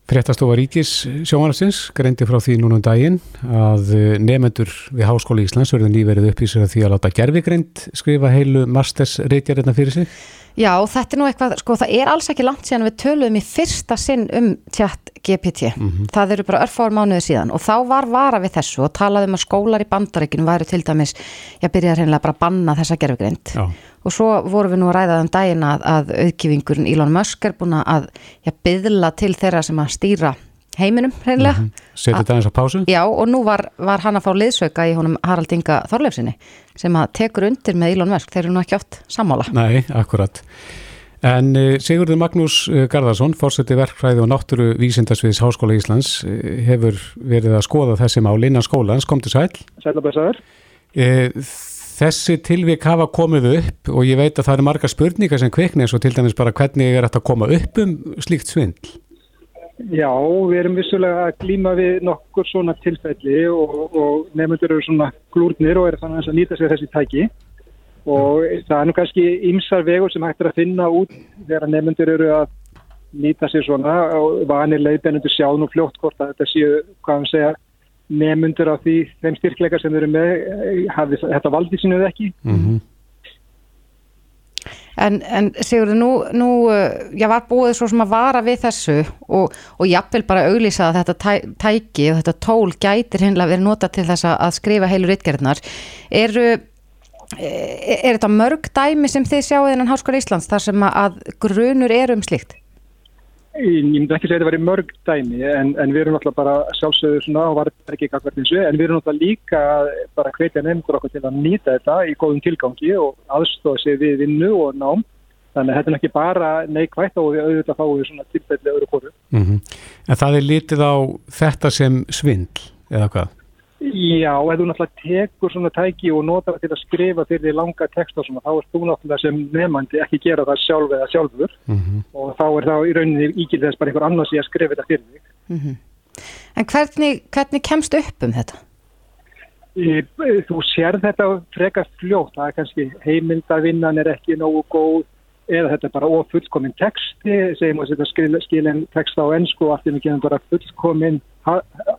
S2: Fréttastofa Ríkis sjónarstins greindi frá því núna um daginn að nefendur við Háskóli Íslands verður nýverið uppvísir að því að láta gerfigreind skrifa heilu masters reykjarinn fyrir sig
S3: Já, þetta er nú eitthvað, sko það er alls ekki langt síðan við töluðum í fyrsta sinn um tjátt GPT. Mm -hmm. Það eru bara örfáður mánuðið síðan og þá var vara við þessu og talaðum að skólar í bandaríkinu væri til dæmis, ég byrjaði reynilega bara að banna þessa gerfugrind. Og svo vorum við nú að ræða um daginn að, að auðkjöfingurinn Elon Musk er búin að byðla til þeirra sem að stýra heiminum reynilega. Mm -hmm.
S2: Setið það eins á pásu?
S3: Já og nú var, var hann að fá liðsauka í honum Harald Inga Þorleifsinni sem að tekur undir með Elon Musk, þeir eru nú ekki oft sammála.
S2: Nei, akkurat. En uh, Sigurður Magnús uh, Garðarsson, fórseti verkfræði og náttúru vísindasviðs Háskóla Íslands, uh, hefur verið að skoða þessi mál innan skólans. Kom til sæl.
S7: Sælabæsaður.
S2: Þessi tilvík hafa komið upp og ég veit að það eru marga spurningar sem kveikni eins og til dæmis bara hvernig er þetta að koma upp um slíkt svindl?
S7: Já, við erum vissulega að glíma við nokkur svona tilfelli og, og nefndur eru svona glúrnir og er þannig að nýta sér þessi tæki og það er nú kannski ymsar vegur sem hægt er að finna út þegar nefndur eru að nýta sér svona og vanir leiðbennundur sjá nú fljótt hvort að þetta séu, hvað við segja, nefndur af því þeim styrkleika sem eru með, hafi þetta valdið sínuð ekki. Mm -hmm.
S3: En, en Sigurður, nú, nú ég uh, var búið svo sem að vara við þessu og, og jáfnvel bara auglýsa að þetta tæ, tæki og þetta tól gætir hinnlega verið nota til þess að skrifa heilur ytgerðnar. Er, er, er þetta mörg dæmi sem þið sjáu innan Háskóla Íslands þar sem að grunur er um slikt?
S7: Ég myndi ekki segja að þetta var í mörg dæmi en, en við erum náttúrulega bara sjálfsögur og var ekki eitthvað eins og en við erum náttúrulega líka bara hvetja nefndur okkur til að nýta þetta í góðum tilgangi og aðstofa sig við vinnu og nám þannig að þetta er ekki bara neikvægt og við auðvitað fáum við svona tilfelli öðru hóru.
S2: Mm -hmm. En það er lítið á þetta sem svindl eða hvað?
S7: Já, ef þú náttúrulega tekur svona tæki og notar það til að skrifa fyrir því langa texta og svona, þá er þú náttúrulega sem nefnandi ekki gera það sjálf eða sjálfur
S2: Mhm.
S7: og þá er það í rauninni ígil þess bara einhver annars í að skrifa þetta fyrir þig.
S3: En hvernig, hvernig kemst upp um þetta?
S7: Í- Þú sér þetta frekar fljótt, það er kannski heimildavinnan er ekki nógu góð eða þetta er bara ofullkomin texti, segjum að þetta skil, skilin texta á ennsku og allt í mikið bara fullkomin ha-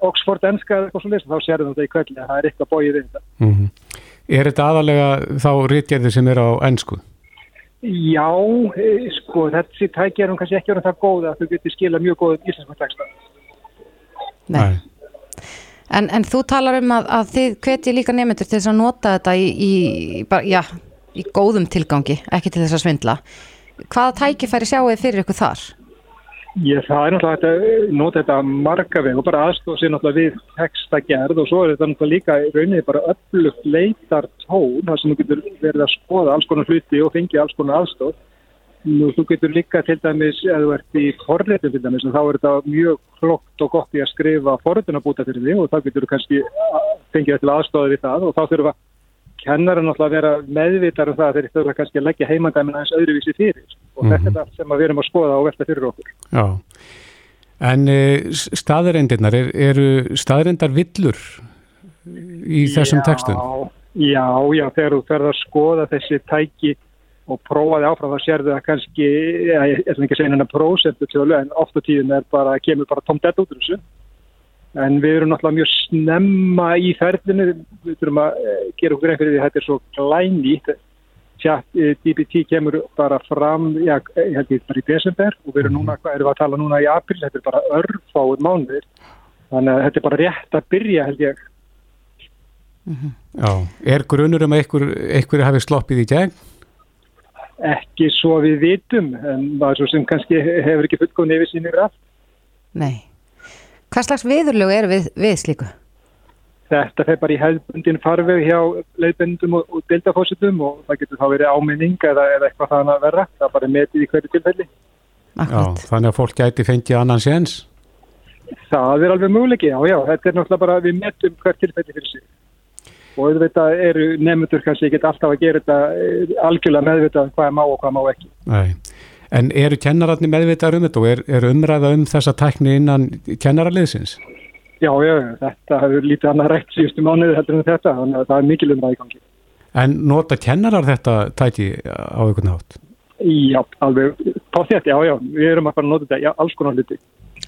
S7: Oxford enska eða eitthvað svo list, þá sér þetta í kvelli að það er eitthvað bóið við þetta.
S2: Mhm. Er þetta aðalega þá rítgerðir sem er á ennsku?
S7: Já, eh, sko, þessi tæki er hún kannski ekki orðin það góð að þú getur skila mjög góð íslensku texta.
S3: Nei. En, en þú talar um að, að þið hvetji líka nefnendur til þess að nota þetta í, í, bara, já, í góðum tilgangi, ekki til þess að svindla. Hvaða tækifæri sjáu þið fyrir ykkur þar?
S7: Ég, það er náttúrulega að nota þetta marga veg og bara aðstofa sér náttúrulega við textagerð og svo er þetta náttúrulega líka rauninni bara öllugt leitar tón þar sem þú getur verið að skoða alls konar hluti og fengið alls konar aðstof. Nú, þú getur líka til dæmis, ef þú ert í forritum til dæmis, þá er þetta mjög klokt og gott í að skrifa forritunabúta fyrir því og þá getur þú kannski fengið þetta til aðstofa við það og þá þurfa kennarar náttúrulega að vera meðvitar um það að þeir þurfa kannski að leggja heimandæmina aðeins öðruvísi fyrir og þetta er það sem að við erum að skoða og velta fyrir okkur.
S2: Já. En uh, staðreindirnar, er, eru staðreindar villur í þessum textum?
S7: Já, já, þegar þú ferð að skoða þessi tæki og prófaði áfram þá sérðu það kannski, ég ætlum ekki að segja hennar prósentu tjólu en oft á tíðin er bara, kemur bara tómt þetta út úr þessu. En við erum náttúrulega mjög snemma í ferðinu, við þurfum að eh, gera okkur einn fyrir því að þetta er svo glænýtt. Eh, DBT kemur bara fram, já, ég held ég bara í desember og við erum núna, hvað erum við að tala núna í april, þetta er bara örfáur mánuðir. Þannig að þetta er bara rétt að byrja held ég.
S2: Já. Er grunur um að einhver, einhverju hafi sloppið í gegn?
S7: Ekki svo við vitum, en maður svo sem kannski hefur ekki fullkomni yfir sínir allt.
S3: Nei. Hvað slags viðurlegu eru við, við slíku?
S7: Þetta fer bara í hefðbundin farveg hjá leiðbendum og, og deildafósitum og það getur þá verið áminning eða, eða eitthvað þannig að vera. Það er bara metið í hverju tilfelli.
S2: Já, þannig að fólk gæti fengið annan séns?
S7: Það er alveg möguleiki, já, já. Þetta er náttúrulega bara, við metum hver tilfelli fyrir sig. Og auðvitað eru nefndur kannski ekki alltaf að gera þetta eh, algjörlega meðvitað hvað er má og hvað má ekki.
S2: Nei. En eru kennararnir meðvitaður um þetta og er, er umræða um þessa tækni innan kennararliðsins?
S7: Já, já, þetta hefur lítið annað rætt síðustu mánuði heldur en þetta, þannig að það er mikil umræði í gangi.
S2: En nota kennarar þetta tæki á einhvern hátt?
S7: Já, alveg, pátt já, já, við erum að fara að nota þetta, já, alls konar hluti.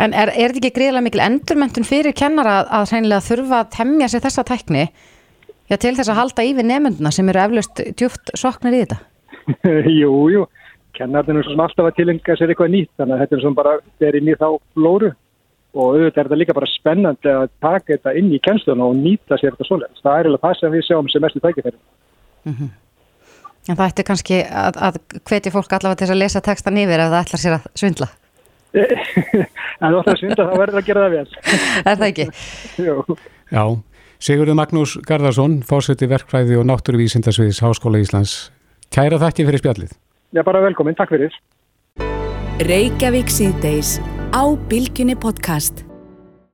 S3: En er, er þetta ekki greiðlega mikil endurmentun fyrir kennara að, hreinlega þurfa að temja sér þessa tækni já, til þess að halda yfir nefnduna sem eru eflaust djúft soknir í þetta?
S7: jú, jú, kennarinn er svona alltaf að tilenga sér eitthvað nýtt, þannig að þetta er svona bara, þetta er inn í þá flóru og auðvitað er þetta líka bara spennandi að taka þetta inn í kennsluna og nýta sér þetta svoleiðis. Það er eiginlega það sem við sjáum sem mestu tækifæri.
S3: En það ætti kannski að, að hvetja fólk allavega til að lesa textan yfir ef það ætlar sér að svindla.
S7: en þú ætlar að svindla þá verður það að gera það vel.
S3: er það ekki?
S2: Já, Sigurður Magnús Garðarsson, fórseti verkfræði og náttúruvísindasviðis Háskóla Íslands. Kæra þakki fyrir spjallið.
S7: Já, bara velkomin, takk fyrir.
S1: Reykjavík síðdeis á Bilginni podcast.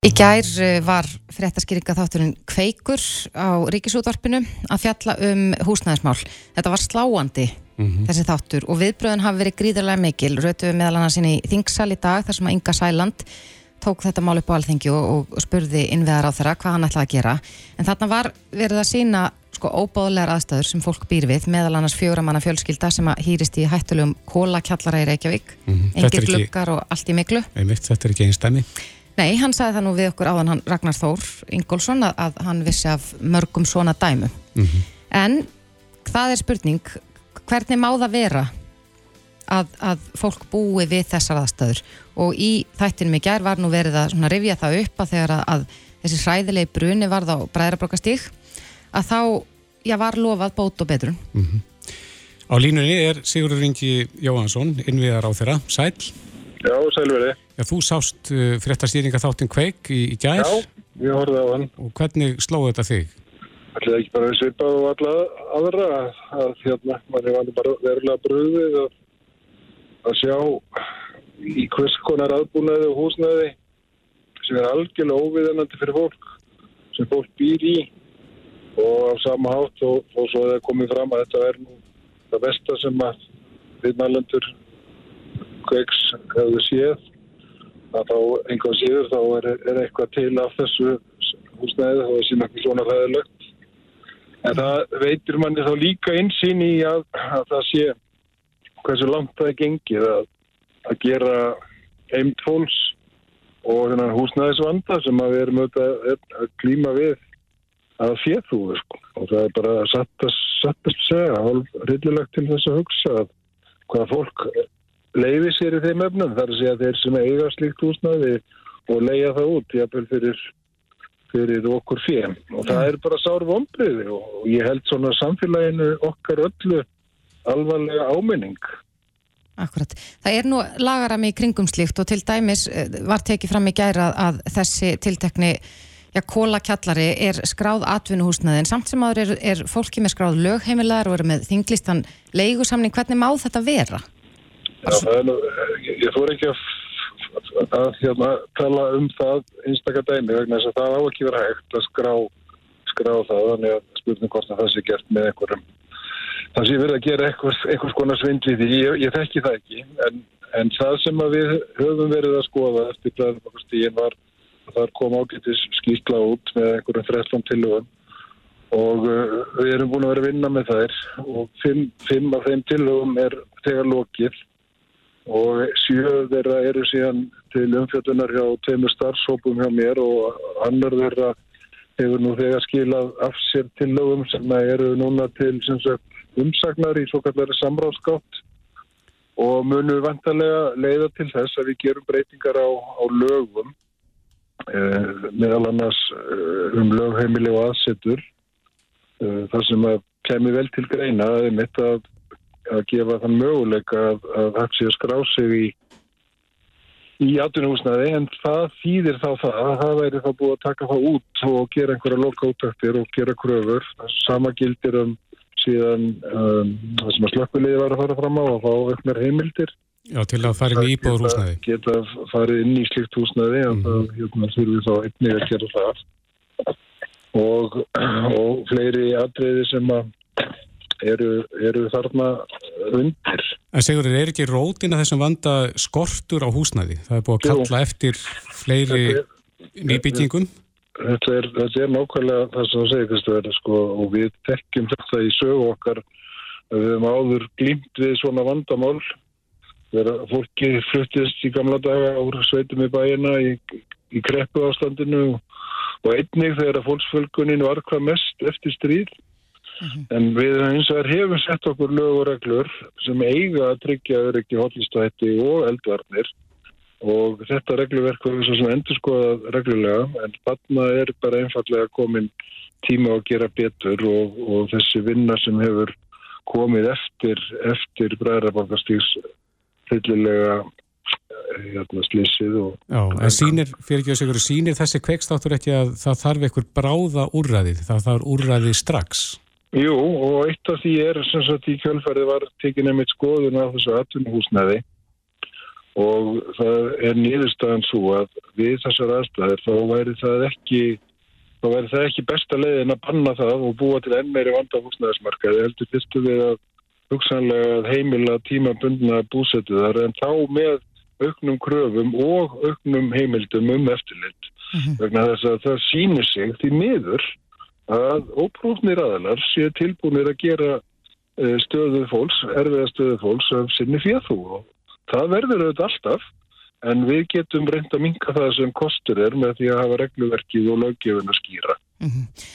S3: Í gær eh, var fréttaskýringa þátturinn Kveikur á Ríkisútvarpinu að fjalla um húsnæðismál. Þetta var sláandi þessi þáttur og viðbröðin hafi verið gríðarlega mikil. Rötu við meðal annars inn í Þingsal í dag þar sem að Inga Sæland tók þetta mál upp á alþingi og, og spurði innveðar á þeirra hvað hann ætlaði að gera. En þarna var verið að sína sko óbáðlegar aðstæður sem fólk býr við meðal annars fjóramanna fjölskylda sem að hýrist í hættulegum kólakjallara í Reykjavík.
S2: Þetta er
S3: Engir
S2: ekki-
S3: gluggar og allt í miklu.
S2: Einmitt, þetta er ekki einstæmi.
S3: Nei, hann sagði það nú við okkur áðan hann Ragnar Þór Ingólfsson að, að hann vissi af mörgum svona dæmu. En það er spurning, hvernig má það vera að, að fólk búi við þessar aðstöður? Og í þættinum í gær var nú verið að rifja það upp að þegar að, að þessi hræðilegi bruni varð á bræðrabrokastík að þá, já, var lofað bót og betrun.
S2: Á línunni er Sigurður Ingi Jóhansson, innviðar á þeirra. Sæl.
S8: Já, sælveri.
S2: Já, þú sást uh, fréttastýringa þáttin Kveik í, í gær
S8: Já, ég horfði á hann.
S2: og hvernig slóði þetta þig?
S8: Ætlaði ekki bara að svipa á alla aðra að, hérna, manni var bara verulega bröðið að, að sjá í hvers konar aðbúnaði og húsnaði sem er algjörlega óviðanandi fyrir fólk sem fólk býr í. Og á sama hátt og, og svo það komið fram að þetta er nú það besta sem að viðmælendur kveiks hefur séð að þá einhvað síður þá er, er eitthvað til af þessu húsnæði þá er síðan ekki svona ræðilegt en það veitir manni þá líka einsýn í að, að það sé hversu langt það er gengið að, að gera heimt fólks og húsnæðisvanda sem við erum auðvitað að klíma við að fjöðhúi sko. og það er bara að, satt að segja hálf rillilegt til þess að hugsa að hvaða fólk leiði sér í þeim öfnum þar að segja þeir sem eiga slíkt húsnæði og leiða það út jáfnvel fyrir, fyrir okkur fjö og það er bara sár vombriði og ég held svona samfélaginu okkar öllu alvarlega áminning
S3: Akkurat. Það er nú lagarami í kringum slíkt og til dæmis eh, var tekið fram í gæra að þessi tiltekni já, kólakjallari er skráð atvinnuhúsnaði en samt sem áður er, er fólki með skráð lögheimilar og eru með þinglistan leigusamning, hvernig má þetta vera?
S8: Já, það er nú, ég, ég fór ekki að, að hérna, tala um það einstakar dæmi vegna þess að það á ekki vera hægt að skrá, skrá það þannig að spurning hvort að það sé gert með einhverjum það sé verið að gera einhvers, einhvers konar svindli því, ég, ég þekki það ekki en, en það sem við höfum verið að skoða eftir blæðum var að það kom ágættis skýrsla út með einhverjum 13 tilhugum og uh, við erum búin að vera að vinna með þær og fimm, fimm af þeim tilhugum er þegar lokið og sjö þeirra eru síðan til umfjöldunar hjá teimur starfsópum hjá mér og annar þeirra hefur nú þegar skilað af sér tilhugum sem eru núna til sem sagt umsagnar í svo kallari samráðskátt og munum vantarlega leiða til þess að við gerum breytingar á, á lögum eh, meðal annars eh, um lögheimili og aðsetur eh, þar sem að kemi vel til greina að mitt að, að gefa þann möguleika að, að það sé að skrá sig í í atvinnuhúsnaði en það þýðir þá það að það væri þá búið að taka það út og gera einhverja loka úttöktir og gera kröfur. Sama gildir um síðan um, það sem að slökkuleiði var að fara fram á og fá auknar heimildir.
S2: Já, til að fara inn í íbúður húsnæði.
S8: Geta farið inn í slikt húsnæði og mm. það hérna, þurfum þá einnig að gera það. Og, og fleiri atriði sem að eru, eru þarna undir.
S2: En segur þér, er ekki rótin að þessum vanda skortur á húsnæði? Það er búið að kalla Jú. eftir fleiri nýbyggingum?
S8: Þetta er, þetta er nákvæmlega það sem það segir Kristofur sko, og við tekjum þetta í sögu okkar. Við hefum áður glýmt við svona vandamál. Þegar fólki fluttist í gamla daga úr sveitum í bæina í, í kreppu ástandinu og einnig þegar fólksfölgunin var hvað mest eftir stríð. Mm -hmm. en við eins og hefum sett okkur lög og reglur sem eiga að tryggja öryggi hotlistætti og eldvarnir og þetta regluverk þess að endur skoða reglulega en þarna er bara einfallega komin tíma að gera betur og, og þessi vinna sem hefur komið eftir, eftir bræðrabankastíks fyllilega eh, hérna, slísið og...
S2: Já, en sínir, fyrir ekki að segja, sínir þessi kveikstáttur ekki að það þarf einhver bráða úrræðið, það þarf úrræðið strax?
S8: Jú, og eitt af því er sem sagt í kjölfarið var tekið nefnitt skoðun af þessu atvinnuhúsnaði og það er nýðurstaðan svo að við þessar aðstæðir þá væri það ekki þá væri það ekki besta leiðin að banna það og búa til enn meiri vanda húsnæðismarkaði. Heldur fyrstu við að hugsanlega heimila tímabundna búsetuðar en þá með auknum kröfum og auknum heimildum um eftirlit. Mm -hmm. vegna þess að það sínir sig því miður að óprúfnir aðalar séu tilbúinir að gera eh, stöðu fólks, erfiða stöðu fólks af sinni fjöðu og það verður auðvitað alltaf en við getum reynd að minka það sem kostur er með því að hafa regluverkið og löggefin að skýra. Mm -hmm.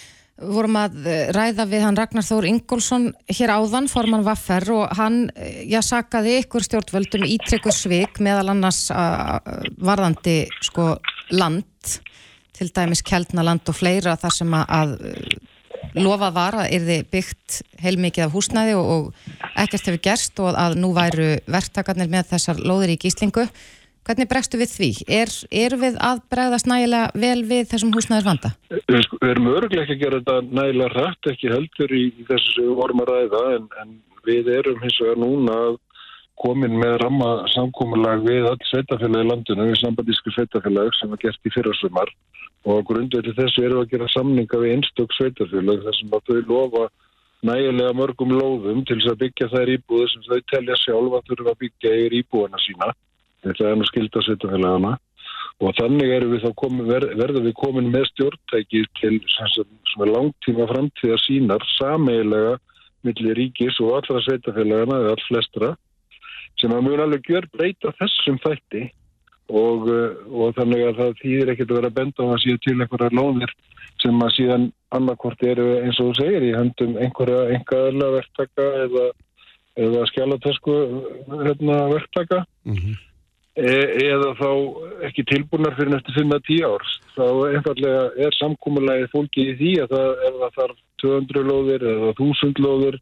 S3: Vorum að eh, ræða við hann Ragnar Þór Ingólfsson hér áðan, forman Vaffer og hann, eh, já, sakaði ykkur stjórnvöldum ítrykku svik meðal annars varðandi sko land, til dæmis Kjeldnaland og fleira þar sem að lofað var að erði byggt heilmikið af húsnæði og, og ekkert hefur gerst og að nú væru verktakarnir með þessar lóðir í gíslingu. Hvernig bregstu við því? Er, er við að bregðast nægilega vel við þessum húsnæðis vanda?
S8: Við, við erum örglega ekki að gera þetta nægilega rætt, ekki heldur í þessu vorum að ræða en, en við erum hins vegar núna að komin með ramma samkómulag við öll sveitafélagi landinu, við sambandísku sveitafélag sem var gert í fyrrasumar. Og grundvöldi þessu eru að gera samninga við einstök sveitafélag þar sem að þau lofa nægilega mörgum lóðum til þess að byggja þær íbúðu sem þau telja sjálf að þurfa að byggja yfir íbúðana sína. Þetta er nú skilda sveitafélagana og þannig við komin, ver, verðum við komin með stjórntæki til langtíma framtíða sínar sameilega millir ríkis og allra sveitafélagana eða all flestra sem að mjög alveg gjör breyta þessum þætti og, uh, og þannig að það þýðir ekkert að vera benda á að síðan til einhverja lóðir sem að síðan annarkvort eru eins og þú segir í höndum einhverja engaðala verktaka eða, eða skjálatesku hérna, verktaka mm -hmm. e, eða þá ekki tilbúnar fyrir næstu 5-10 árs þá einfallega er samkúmulegi fólki í því að það, það þarf 200 lóðir eða 1000 lóðir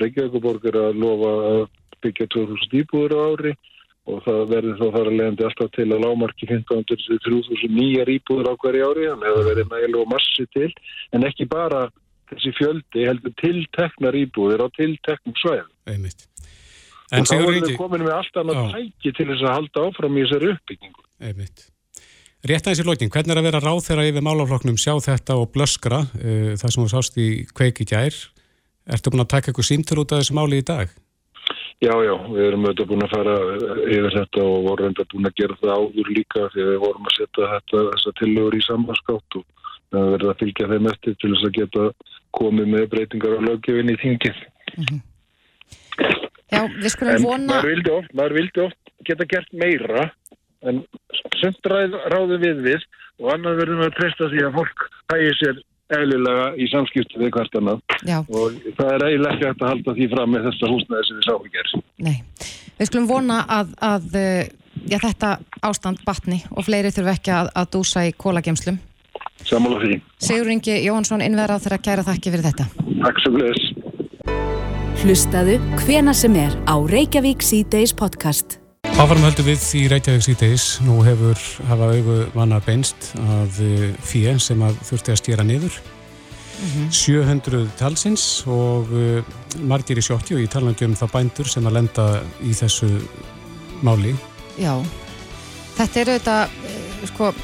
S8: Reykjavíkuborg er að lofa að byggja 2000 íbúður á ári og það verður þá þar að leiðandi alltaf til að lámarki 15.000-3000 nýjar íbúður á hverju ári þannig að það verður nægilega massi til en ekki bara þessi fjöldi heldur tilteknar íbúður á tilteknum svæðum.
S2: Einmitt.
S8: En og þá verður við komin með allt annað tæki til þess að halda áfram í þessari uppbyggingu.
S2: Einmitt. Rétt aðeins í lokin, hvernig er að vera ráð þeirra yfir málafloknum, sjá þetta og blöskra, uh, það sem þú sást í kveiki gær, ertu búin að taka eitthvað símtur út af þessu máli í dag?
S8: Já, já, við erum auðvitað búin að fara yfir þetta og vorum auðvitað búin að gera það áður líka því að við vorum að setja þetta, þessa tillögur í sambanskátt og það verður að fylgja þeim eftir til þess að geta komið með breytingar á löggefinni í þingið. Mm -hmm.
S3: Já, við skulum vona...
S8: En maður vildi oft, maður vildi oft geta gert meira en sumt ráðu við við og annar verðum að treysta því að fólk hægir sér eðlilega í samskiptu við hvert annað og það er eiginlega ekki hægt að halda því fram með þessa húsnæði sem við sáum í gerð.
S3: Nei, við skulum vona að, að já, þetta ástand batni og fleiri þurfu ekki að, að dúsa í kólagemslum.
S8: Samála því.
S3: Sigur Ingi Jóhansson, innverðað þeirra kæra þakki fyrir þetta.
S8: Takk svo gleðis.
S1: Hlustaðu hvena sem er á Reykjavík C-Days podcast.
S2: Áfarum höldum við í Reykjavík síðdeis. Nú hefur hafa auðu vana beinst að eh, fíu sem að þurfti að stýra niður. Mm -hmm. 700 talsins og uh, margir í sjótti og ég tala um þá bændur sem að lenda í þessu máli.
S3: Já, þetta er auðvitað, uh, sko,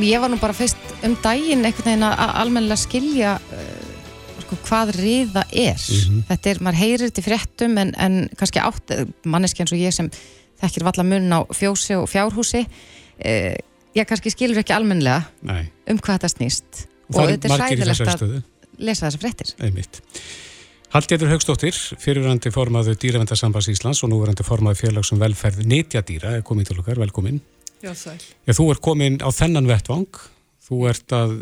S3: ég var nú bara fyrst um daginn einhvern veginn að almennilega skilja sko, hvað riða er. Mm -hmm. Þetta er, maður heyrir þetta í fréttum en, en kannski átt, manneski eins og ég sem þekkir valla mun á fjósi og fjárhúsi. Eh, ég kannski skilur ekki almenlega Nei. um hvað þetta snýst.
S2: Og, og þetta er sæðilegt að
S3: lesa þessa frettir
S2: Einmitt. Haldjætur Haugstóttir, fyrirverandi formaðu Dýravendarsambas Íslands og núverandi formaðu félagsum velferð Nýtjadýra er komin til okkar, velkomin
S9: Já, sæl.
S2: Já, Þú ert komin á þennan vettvang. Þú ert að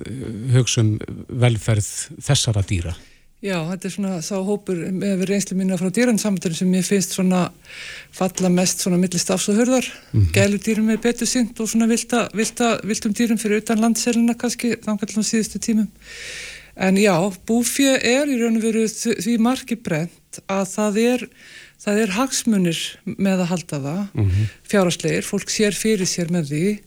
S2: hugsa um velferð þessara dýra
S9: Já, þetta er svona sá hópur með reynslu mína frá dýransamtöru sem ég finnst svona falla mest svona millist afs og hörðar mm -hmm. gælu dýrum er betur synd og svona vilda, vilda, vildum dýrum fyrir utan landselina kannski að síðustu tímum en já, búfið er í raun og veru því margi brent að það er það er hagsmunir með að halda það mm -hmm. fjárasleir, fólk sér fyrir sér með því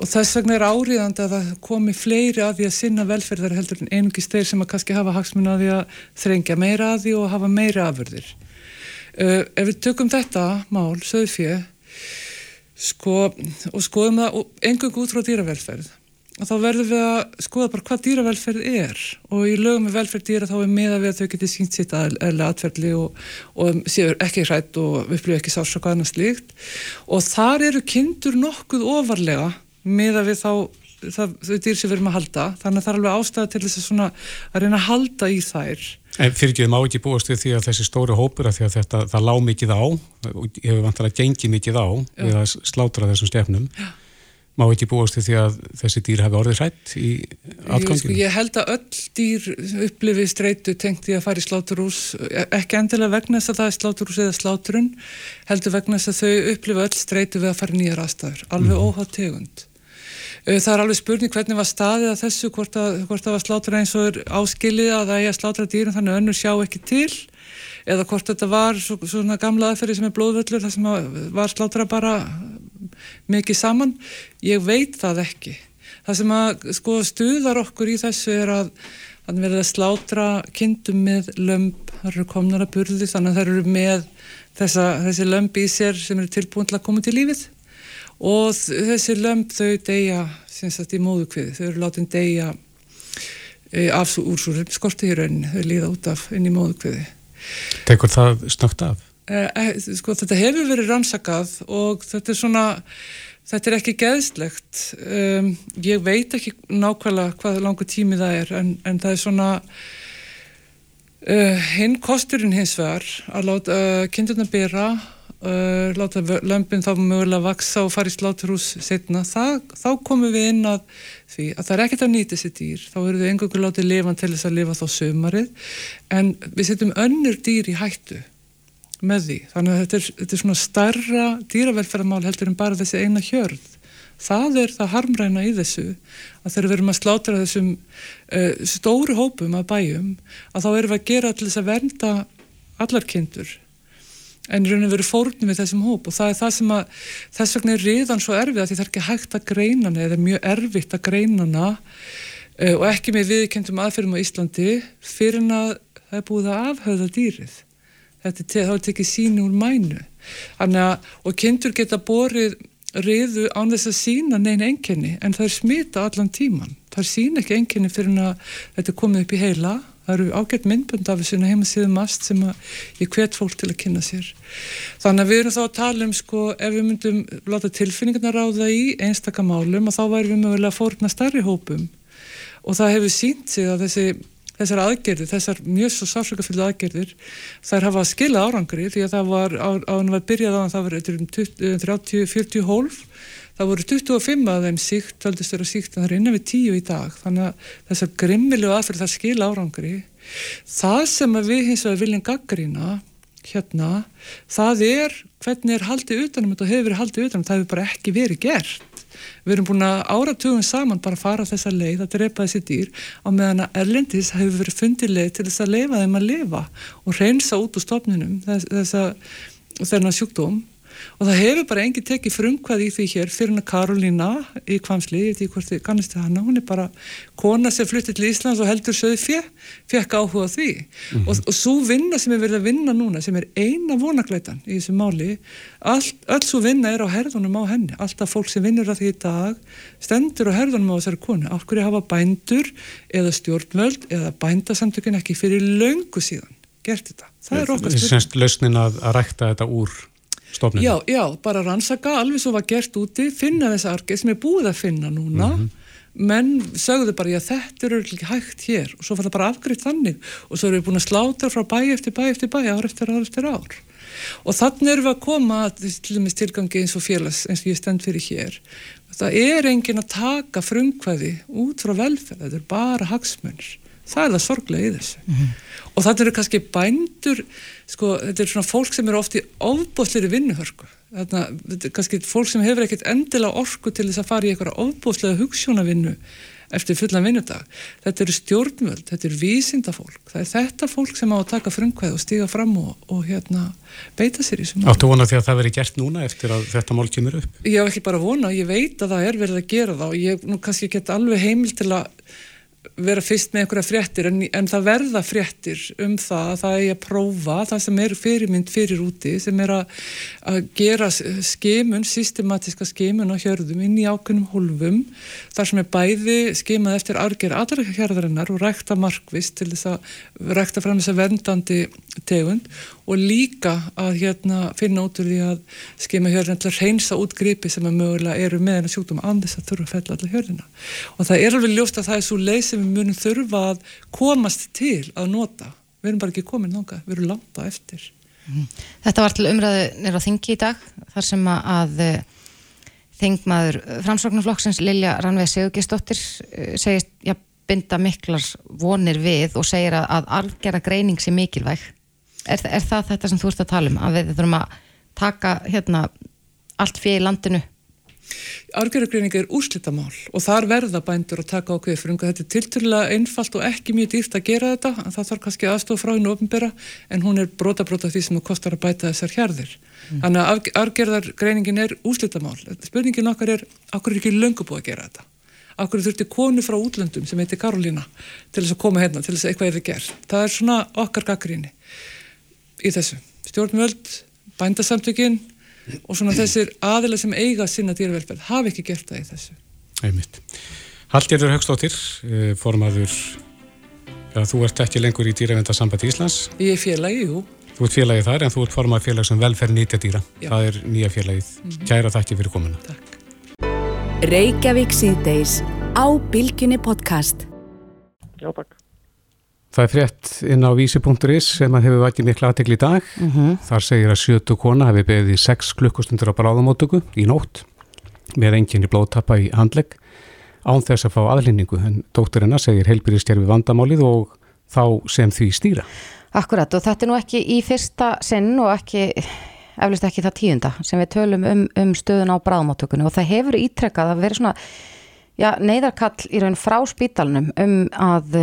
S9: og þess vegna er áriðandi að það komi fleiri að því að sinna velferðar heldur en einungis þeir sem að kannski hafa hagsmun að því að þrengja meira að því og hafa meira afurðir. Uh, ef við tökum þetta mál, söðfjö, sko, og skoðum það engung út frá dýravelferð, þá verðum við að skoða bara hvað dýravelferð er og í lögum með velferð dýra þá er meða við að þau geti sínt sitt aðlega atverðli og, og séu ekki hrætt og upplifu ekki sársaka annars líkt og þar eru kindur nokkuð ofarlega miða við þá það, þau dýr sem við erum að halda þannig að það er alveg ástæða til þess að, svona, að reyna að halda í þær
S2: En fyrir ekki, þið má ekki búast við því að þessi stóri hópur að því að þetta, það lág mikið á hefur vantilega gengið mikið á Já. við að slátra þessum stefnum Já. má ekki búast við því að þessi dýr hefur orðið hrætt í
S9: atganginu sko, Ég held að öll dýr upplifið streitu tengt í að fara í sláturús ekki endilega vegna þess að það er sláturús eða sláturun heldur vegna þess að þau upplifið öll streitu við að fara nýjar aðstæður alveg mm. óhátt tegund það er alveg spurning hvernig var staðið að þessu, hvort, að, hvort það var slátra eins og er áskilið að það er að slátra dýrum þannig að önnur sjá ekki til eða hvort þetta var svo, svona gamla aðferði sem er blóðvöllur þar sem var slátra bara mikið saman. Ég veit það ekki. Það sem að sko stuðar okkur í þessu er að þannig verður það slátra kindum með lömp, það eru komnar að burði þannig að það eru með þessa, þessi lömp í sér sem eru tilbúin til að koma til lífið og þessi lömp þau deyja í móðukviði, þau eru látin deyja e, af úr svo skorti í rauninni, þau líða út af inn í móðukviði
S2: Tekur það snögt af?
S9: Eh, eh, sko þetta hefur verið rannsakað og þetta er svona Þetta er ekki geðslegt. Um, ég veit ekki nákvæmlega hvað langu tími það er en, en það er svona uh, hinn kosturinn hins vegar að láta uh, kindurna byrja, uh, láta lömpin þá mögulega vaksa og fara í sláturhús setna. Það, þá komum við inn að því að það er ekkert að nýta þessi dýr. Þá eru við engangur látið lifan til þess að lifa þá sömarið en við setjum önnur dýr í hættu með því. Þannig að þetta er, þetta er svona starra dýravelferðamál heldur en bara þessi eina hjörð. Það er það harmræna í þessu að þegar við erum að slátra þessum uh, stóru hópum af bæjum að þá erum við að gera til þess að vernda allar kindur en raun og veru fórnum við þessum hóp og það er það sem að þess vegna er riðan svo erfið að því það er ekki hægt að greina hana eða mjög erfitt að greina hana uh, og ekki með viðkendum aðferðum á Íslandi fyrir en að það er búið að afhauða dýrið. Þetta er, þá er tekið síni úr mænu. Að, og kindur geta borið riðu án þess að sína neina enginni en það er smita allan tíman það sína ekki enginni fyrir að þetta er komið upp í heila það eru ágætt myndbönd af þessu heimasíðum mast sem ég hvet fólk til að kynna sér. Þannig að við erum þá að tala um sko ef við myndum láta tilfinningarna ráða í einstakamálum og þá væri við mögulega að fórna starri hópum. Og það hefur sínt sig að þessi þessar aðgerðir, þessar mjög svo sársökafyllu aðgerðir, þær hafa skila árangri því að það var, á hann var byrjað á hann, það var 30-40 hólf, það voru 25 af þeim síkt, taldist þeirra síkt, en það er innan við 10 í dag, þannig að þessar grimmilegu aðferð það skila árangri. Það sem við hins vegar viljum gaggrína hérna, það er hvernig er haldið utanum þetta og hefur verið haldið utanum, það hefur bara ekki verið gert. Við erum búin að áratugum saman bara fara þessa leið að drepa þessi dýr á meðan að Erlendis hefur verið fundið leið til þess að leifa þeim að lifa og reynsa út úr stofnunum þess, þessa, þennan sjúkdóm og það hefur bara engi tekið frumkvað í því hér fyrir hann Karolína í Kvamsli, ég veit ekki hvort þið kannist það hana, hún er bara kona sem fluttið til Íslands og heldur söðu fjö, fekk áhuga því. Mm -hmm. og, og svo vinna sem er verið að vinna núna sem er eina vonagleitan í þessu máli, all, öll svo vinna er á herðunum á henni, alltaf fólk sem vinnur að því í dag stendur á herðunum á þessari konu, af hverju hafa bændur eða stjórnvöld eða bændasamtökun ekki fyrir löngu síðan gert þetta, það er okkar
S2: stjórn Lausnin að, að rækta þetta úr stofninu?
S9: Já, já, bara rannsaka alveg svo var gert úti, finna þessa argeð sem er búið að finna núna. Mm -hmm. menn sögðu bara, já þetta eru ekki hægt hér. Og svo var það bara afgriðt þannig. Og svo erum við búin að sláta frá bæ eftir bæ eftir bæ, ár eftir ár eftir ár. Og þannig erum við að koma til dæmis tilgangi eins og félags eins og ég stend fyrir hér. Það er engin að taka frumkvæði út frá velferð, þetta er bara hagsmunir. Það er það sorglega í þessu. Mm -hmm. og þetta eru kannski bændur sko, þetta er svona fólk sem eru oft í ofbóðsleiri vinnuhörku. Þetta er kannski fólk sem hefur ekkert endilega orku til þess að fara í eitthvað ofbóðslega hugssjónavinnu eftir fullan vinnudag. Þetta eru stjórnvöld, þetta eru vísindafólk. Það er þetta fólk sem á að taka frumkvæð og stiga fram og, og hérna beita sér í þessum
S2: Áttu vona því að það veri gert núna eftir að þetta mál kemur upp?
S9: Ég hef ekki bara vona, ég veit að það er verið að gera það og ég nú kannski get alveg heimil til að vera fyrst með einhverja fréttir en, en það verða fréttir um það að það er að prófa það sem er fyrirmynd fyrir úti sem er að, að gera skimun, systematiska skimun á hjörðum inn í ákveðnum hólfum þar sem er bæði skimað eftir arger aðra hjörðarinnar og rækta markvist til þess að rækta fram þess að vendandi tegund og líka að hérna, finna út úr því að skema hjörðin að reynsa út gripi sem að mögulega eru með hennar sjúkdóm andis að þurfa að fella allar hjörðina. Og það er alveg ljóst að það er svo leið sem við munum þurfa að komast til að nota. Við erum bara ekki komin nánga, við erum langt á eftir.
S3: Mhm. Þetta var til umræðu nýra þingi í dag þar sem að eh, þingmaður framsóknarflokksins Lilja Ranveig Sigurgistóttir eh, segist já, binda miklar vonir við og segir að, að algjara greining sé mikilvæg er, er það þetta sem þú ert að tala um að við þurfum að taka hérna allt fyrir landinu
S9: Argerugreining er úrslitamál og þar verða bændur að taka ákveði fyrir unga. Þetta er tilturlega einfalt og ekki mjög dýrt að gera þetta. Það þarf kannski aðstofa frá hennu ofinbera en hún er brota brota því sem það kostar að bæta þessar hjarðir. Mm. Þannig að argerðargreiningin er úrslitamál. Spurningin okkar er, okkur er ekki löngu búið að gera þetta? Akkur þurfti konu frá útlöndum sem heiti Karolína til þess að koma hérna, til þess að eitthvað er gert. Það er svona okkar gaggríni í þessu. Stjórnvöld, bændasamtökin og svona þessir aðila sem eiga sinna dýravelferð hafi ekki gert það í þessu.
S2: Einmitt. Hallgerður Högstóttir, eh, formaður, ja, þú ert ekki lengur í dýravendasamband Íslands.
S9: Ég er félagi, jú.
S2: Þú ert félagið þar en þú ert formað félag sem velferð nýtja dýra. Já. Það er nýja félagið. Mm -hmm. Kæra þakki fyrir komuna.
S9: Takk.
S1: Reykjavík síðdeis á Bilginni podcast.
S10: Já, takk.
S2: Það er frétt inn á vísi.is sem að hefur vætið miklu aðtegli í dag. Mm -hmm. Þar segir að sjötu kona hefur beðið í 6 klukkustundur á bráðamótöku í nótt með enginni blóttappa í handlegg án þess að fá aðlýningu en dótturina segir heilbyrðistjærfi vandamálið og þá sem því stýra.
S3: Akkurat og þetta er nú ekki í fyrsta sinn og ekki, eflust ekki það tíunda sem við tölum um, um stöðun á bráðmáttökunni og það hefur ítrekkað að vera svona já, neyðarkall í raun frá spítalunum um að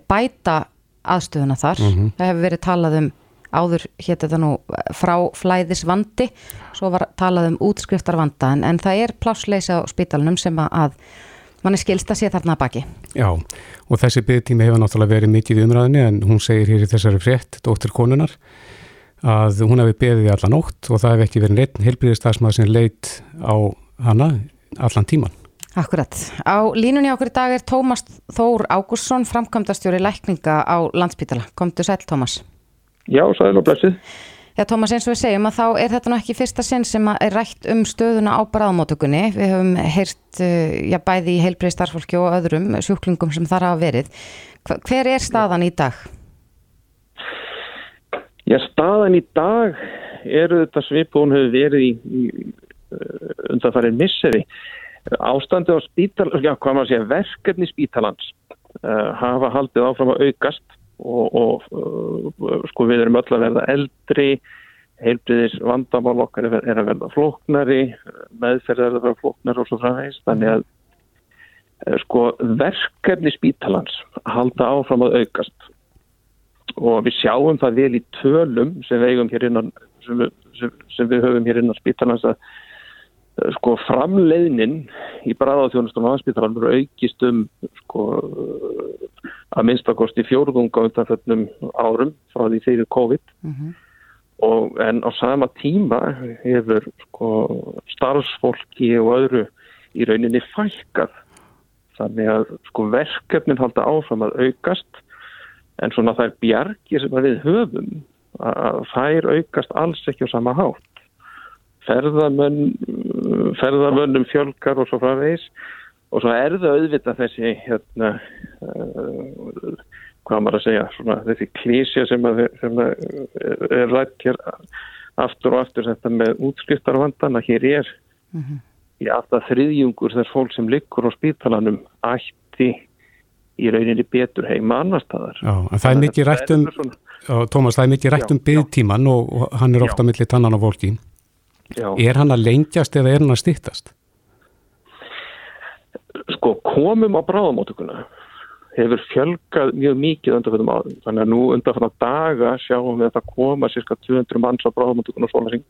S3: bæta aðstöðuna þar. Mm -hmm. Það hefur verið talað um áður hétt þetta nú frá flæðisvandi, svo var talað um útskriftarvanda en, en það er plásleisa á spítalunum sem að mann er skilst að sé þarna baki.
S2: Já, og þessi byggtími hefur náttúrulega verið mikið í umræðinni en hún segir hér í þessari frétt, dóttir konunar, að hún hefði beðið allan ótt og það hefði ekki verið neitt helbriðistafsmað sem leitt á hana allan tíman.
S3: Akkurat. Á línunni okkur í dag er Tómas Þór Ágúrsson, framkvæmdastjóri lækninga á landsbytala. Komdu sæl, Tómas.
S10: Já, sæl og blessið.
S3: Já, Tómas, eins og við segjum að þá er þetta nú ekki fyrsta sinn sem er rætt um stöðuna á bráðmótökunni. Við höfum heyrt, eh, já, bæði í heilbrið starfólki og öðrum sjúklingum sem þar hafa verið. Hver er staðan í dag?
S10: Já, staðan í dag eru þetta svip og hún hefur verið í, í eh, undanfarið misseri. Ástandi á spítal, já, hvað maður segja, verkefni spítalans uh, hafa haldið áfram að aukast og, og uh, sko við erum öll að verða eldri heilbriðis vandamál okkar er að verða flóknari meðferð er að verða flóknari og svo framvegs þannig að uh, sko verkefni spítalans halda áfram að aukast. Og við sjáum það vel í tölum sem við, innan, sem sem, sem við höfum hér innan spítalans að sko framleiðnin í bræðáþjónustum á spítalan eru aukist um sko að minnstakosti fjórðunga undanföllnum árum frá því þeirri COVID. Mm -hmm. og en á sama tíma hefur sko, starfsfólki og öðru í rauninni fælkað þannig að sko, verkefnin halda áfram að aukast. En svona er bjargi sem við höfum að þær aukast alls ekki á sama hátt ferðamönn ferðamönnum fjölkar og svo frá veis og svo er það auðvitað þessi hérna, uh, hvað maður að segja svona, þessi klísja sem, að, sem að er rætt hér aftur og aftur þetta með útskriftarvandan að hér er mm -hmm. í alltaf þriðjungur þess fólk sem liggur á spítalanum ætti í rauninni betur heima annar staðar.
S2: Já, en það er mikið rætt um Tómas, það er mikið rætt um byggtíman og, hann er ofta millir tannan á fólki Já. Er hann að lengjast eða er hann að stýttast?
S10: sko komum á bráðamótökuna hefur fjölgað mjög mikið undanfjöndum áðum. Þannig að nú undanfjönda daga sjáum við að það koma cirka 200 manns á bráðamótökuna og svona ring.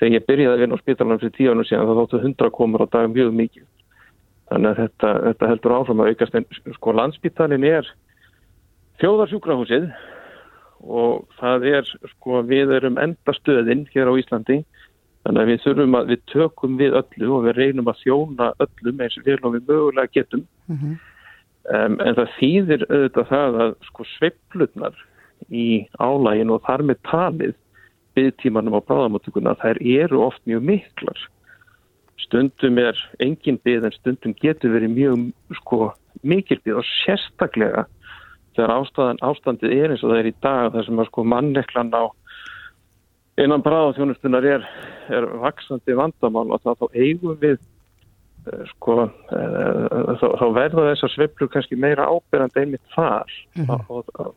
S10: Þegar ég byrjaði að vinna á spítalanum fyrir tíu ánum síðan þá þóttu 100 komur á dag mjög mikið. Þannig að þetta, þetta heldur áfram að aukast en sko landsspítalin er þjóðarsjúkrahúsið og það er sko við erum endastöðin hér á Íslandi Þannig að við þurfum að við tökum við öllu og við reynum að þjóna öllum eins og við mögulega getum. Mm -hmm. um, en það þýðir auðvitað það að sko sveiflutnar í álægin og þar með talið byggtímanum á bráðamáttökuna þær eru oft mjög miklar. Stundum er engin byggð en stundum getur verið mjög sko, mikil byggð og sérstaklega þegar ástandið er eins og það er í dag þar sem að sko manneklan á innan bráðaþjónustunar er, er vaksandi vandamál og þá eigum við uh, sko uh, þá, þá verða þessar sviplu kannski meira ábyrjandi einmitt þar mm -hmm. og, og,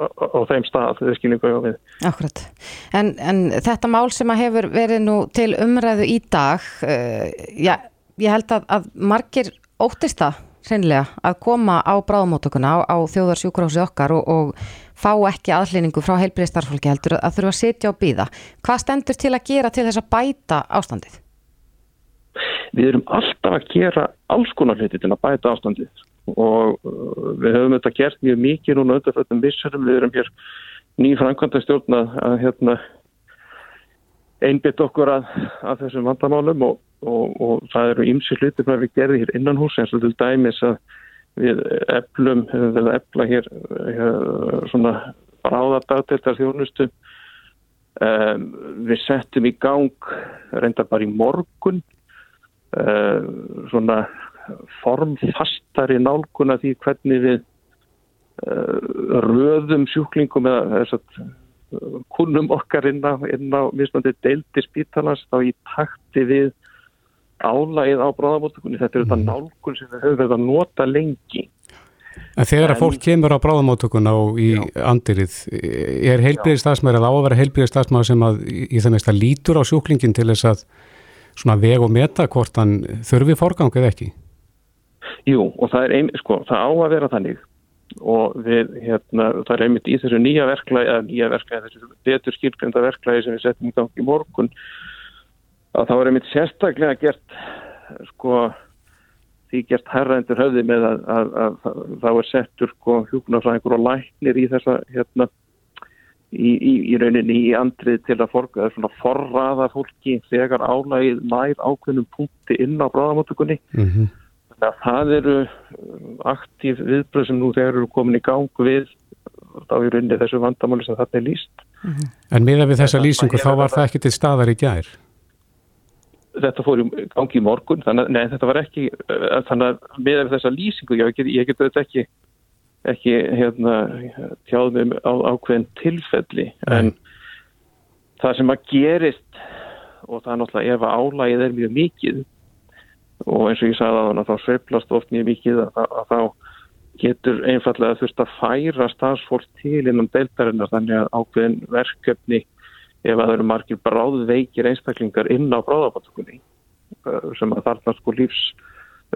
S10: og, og þeim stað þeir skilningu á við.
S3: Akkurat. En, en þetta mál sem að hefur verið nú til umræðu í dag uh, já, ég held að, að margir óttist það hreinlega að koma á bráðmótökuna á, á þjóðarsjúkurási okkar og fá ekki aðlýningu frá heilbriðstarfólki heldur að þurfa að sitja og býða. Hvað stendur til að gera til þess að bæta ástandið?
S10: Við erum alltaf að gera alls konar hluti til að bæta ástandið og uh, við höfum þetta gert mjög mikið núna undir þetta missurum, við erum hér ný framkvæmda stjórn að, hérna, einbytt okkur að, að þessum vandamálum og, og, og það eru ymsi hluti sem við gerðum hér innan hús eins og til dæmis að við eflum, hefur við að efla hér, hér svona bráðardagtiltar þjónustu. Um, við settum í gang reynda bara í morgun um, svona formfastari nálguna því hvernig við uh, röðum sjúklingum eða þess að kunnum okkar inn á, inn á mismandi deildi spítalans þá í takti við álægið á bráðamóttökunni. Þetta er þetta mm. nálgun sem við höfum verið að nota lengi.
S2: En þegar að fólk kemur á bráðamóttökunna og í já. andirið, er heilbíðistafsmæður eða á að vera heilbíðistafsmæður sem að í það mest að lítur á sjúklingin til þess að svona veg og meta hvort hann þurfi forgang eða ekki?
S10: Jú, og það er ein, sko, það á að vera þannig og við, hérna, það er einmitt í þessu nýja verklægi, eða nýja verklægi, þessu betur skilgrenda verklægi sem við setjum í gang í morgun að það var einmitt sérstaklega gert sko því gert herraendur höfði með að, að, að, að það var settur sko hjúknarfræðingur og læknir í þessa hérna í, í, í rauninni í andrið til að forga, svona forraða fólki þegar álægið nær ákveðnum punkti inn á bráðamáttugunni mm -hmm. þannig að það eru aktív viðbröð sem nú þegar eru komin í gang við á í rauninni þessu vandamáli sem þarna er líst
S2: mm -hmm. En miða við þessa lýsingu þá var það ekki til staðar í gær?
S10: Þetta fór í gangi í morgun þannig að þetta var ekki eh, þannig að með þessa lýsingu ég get, ég get þetta ekki ekki hérna tjáðum á ákveðin tilfelli en það sem að gerist og það er náttúrulega ef að álægið er mjög mikið og eins og ég sagði að að þá sveiflast oft mjög mikið að, að, að þá getur einfallega þurft að færa stafsfólk til innan deildarinnar þannig að ákveðin verkefni ef að það eru margir bráðveikir einstaklingar inn á bráðabatökunni uh, sem að þarna sko lífs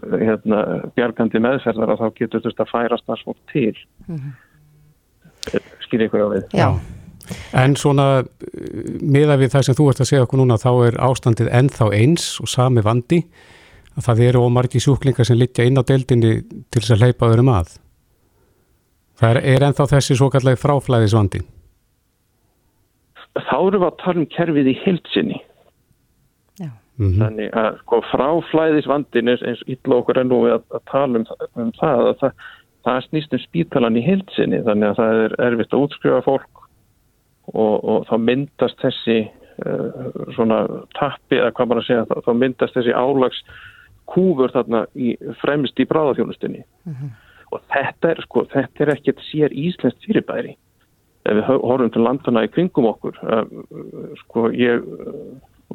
S10: uh, hérna, bjargandi meðferðar að þá getur þetta að færa starfsfólk til mm -hmm. skilja ykkur á við
S3: Já.
S2: En svona miða við það sem þú ert að segja okkur núna þá er ástandið ennþá eins og sami vandi að það eru ómargi sjúklingar sem litja inn á deildinni til þess að leipa öðrum að það er, er ennþá þessi svo kallagi fráflæðisvandi
S10: þá erum við að tala um kerfið í heilsinni. Mm -hmm. Þannig að sko, fráflæðisvandin eins og illa okkur er nú að, að tala um, um það að það, það snýst um spítalan í heilsinni þannig að það er erfitt að útskrifa fólk og, og þá myndast þessi uh, svona tappi eða hvað maður að segja þá, þá myndast þessi álags kúfur þarna í, fremst í bráðafjónustinni mm -hmm. og þetta er sko, þetta er ekkert sér íslenskt fyrirbæri ef við horfum til landana í kringum okkur uh, sko ég uh,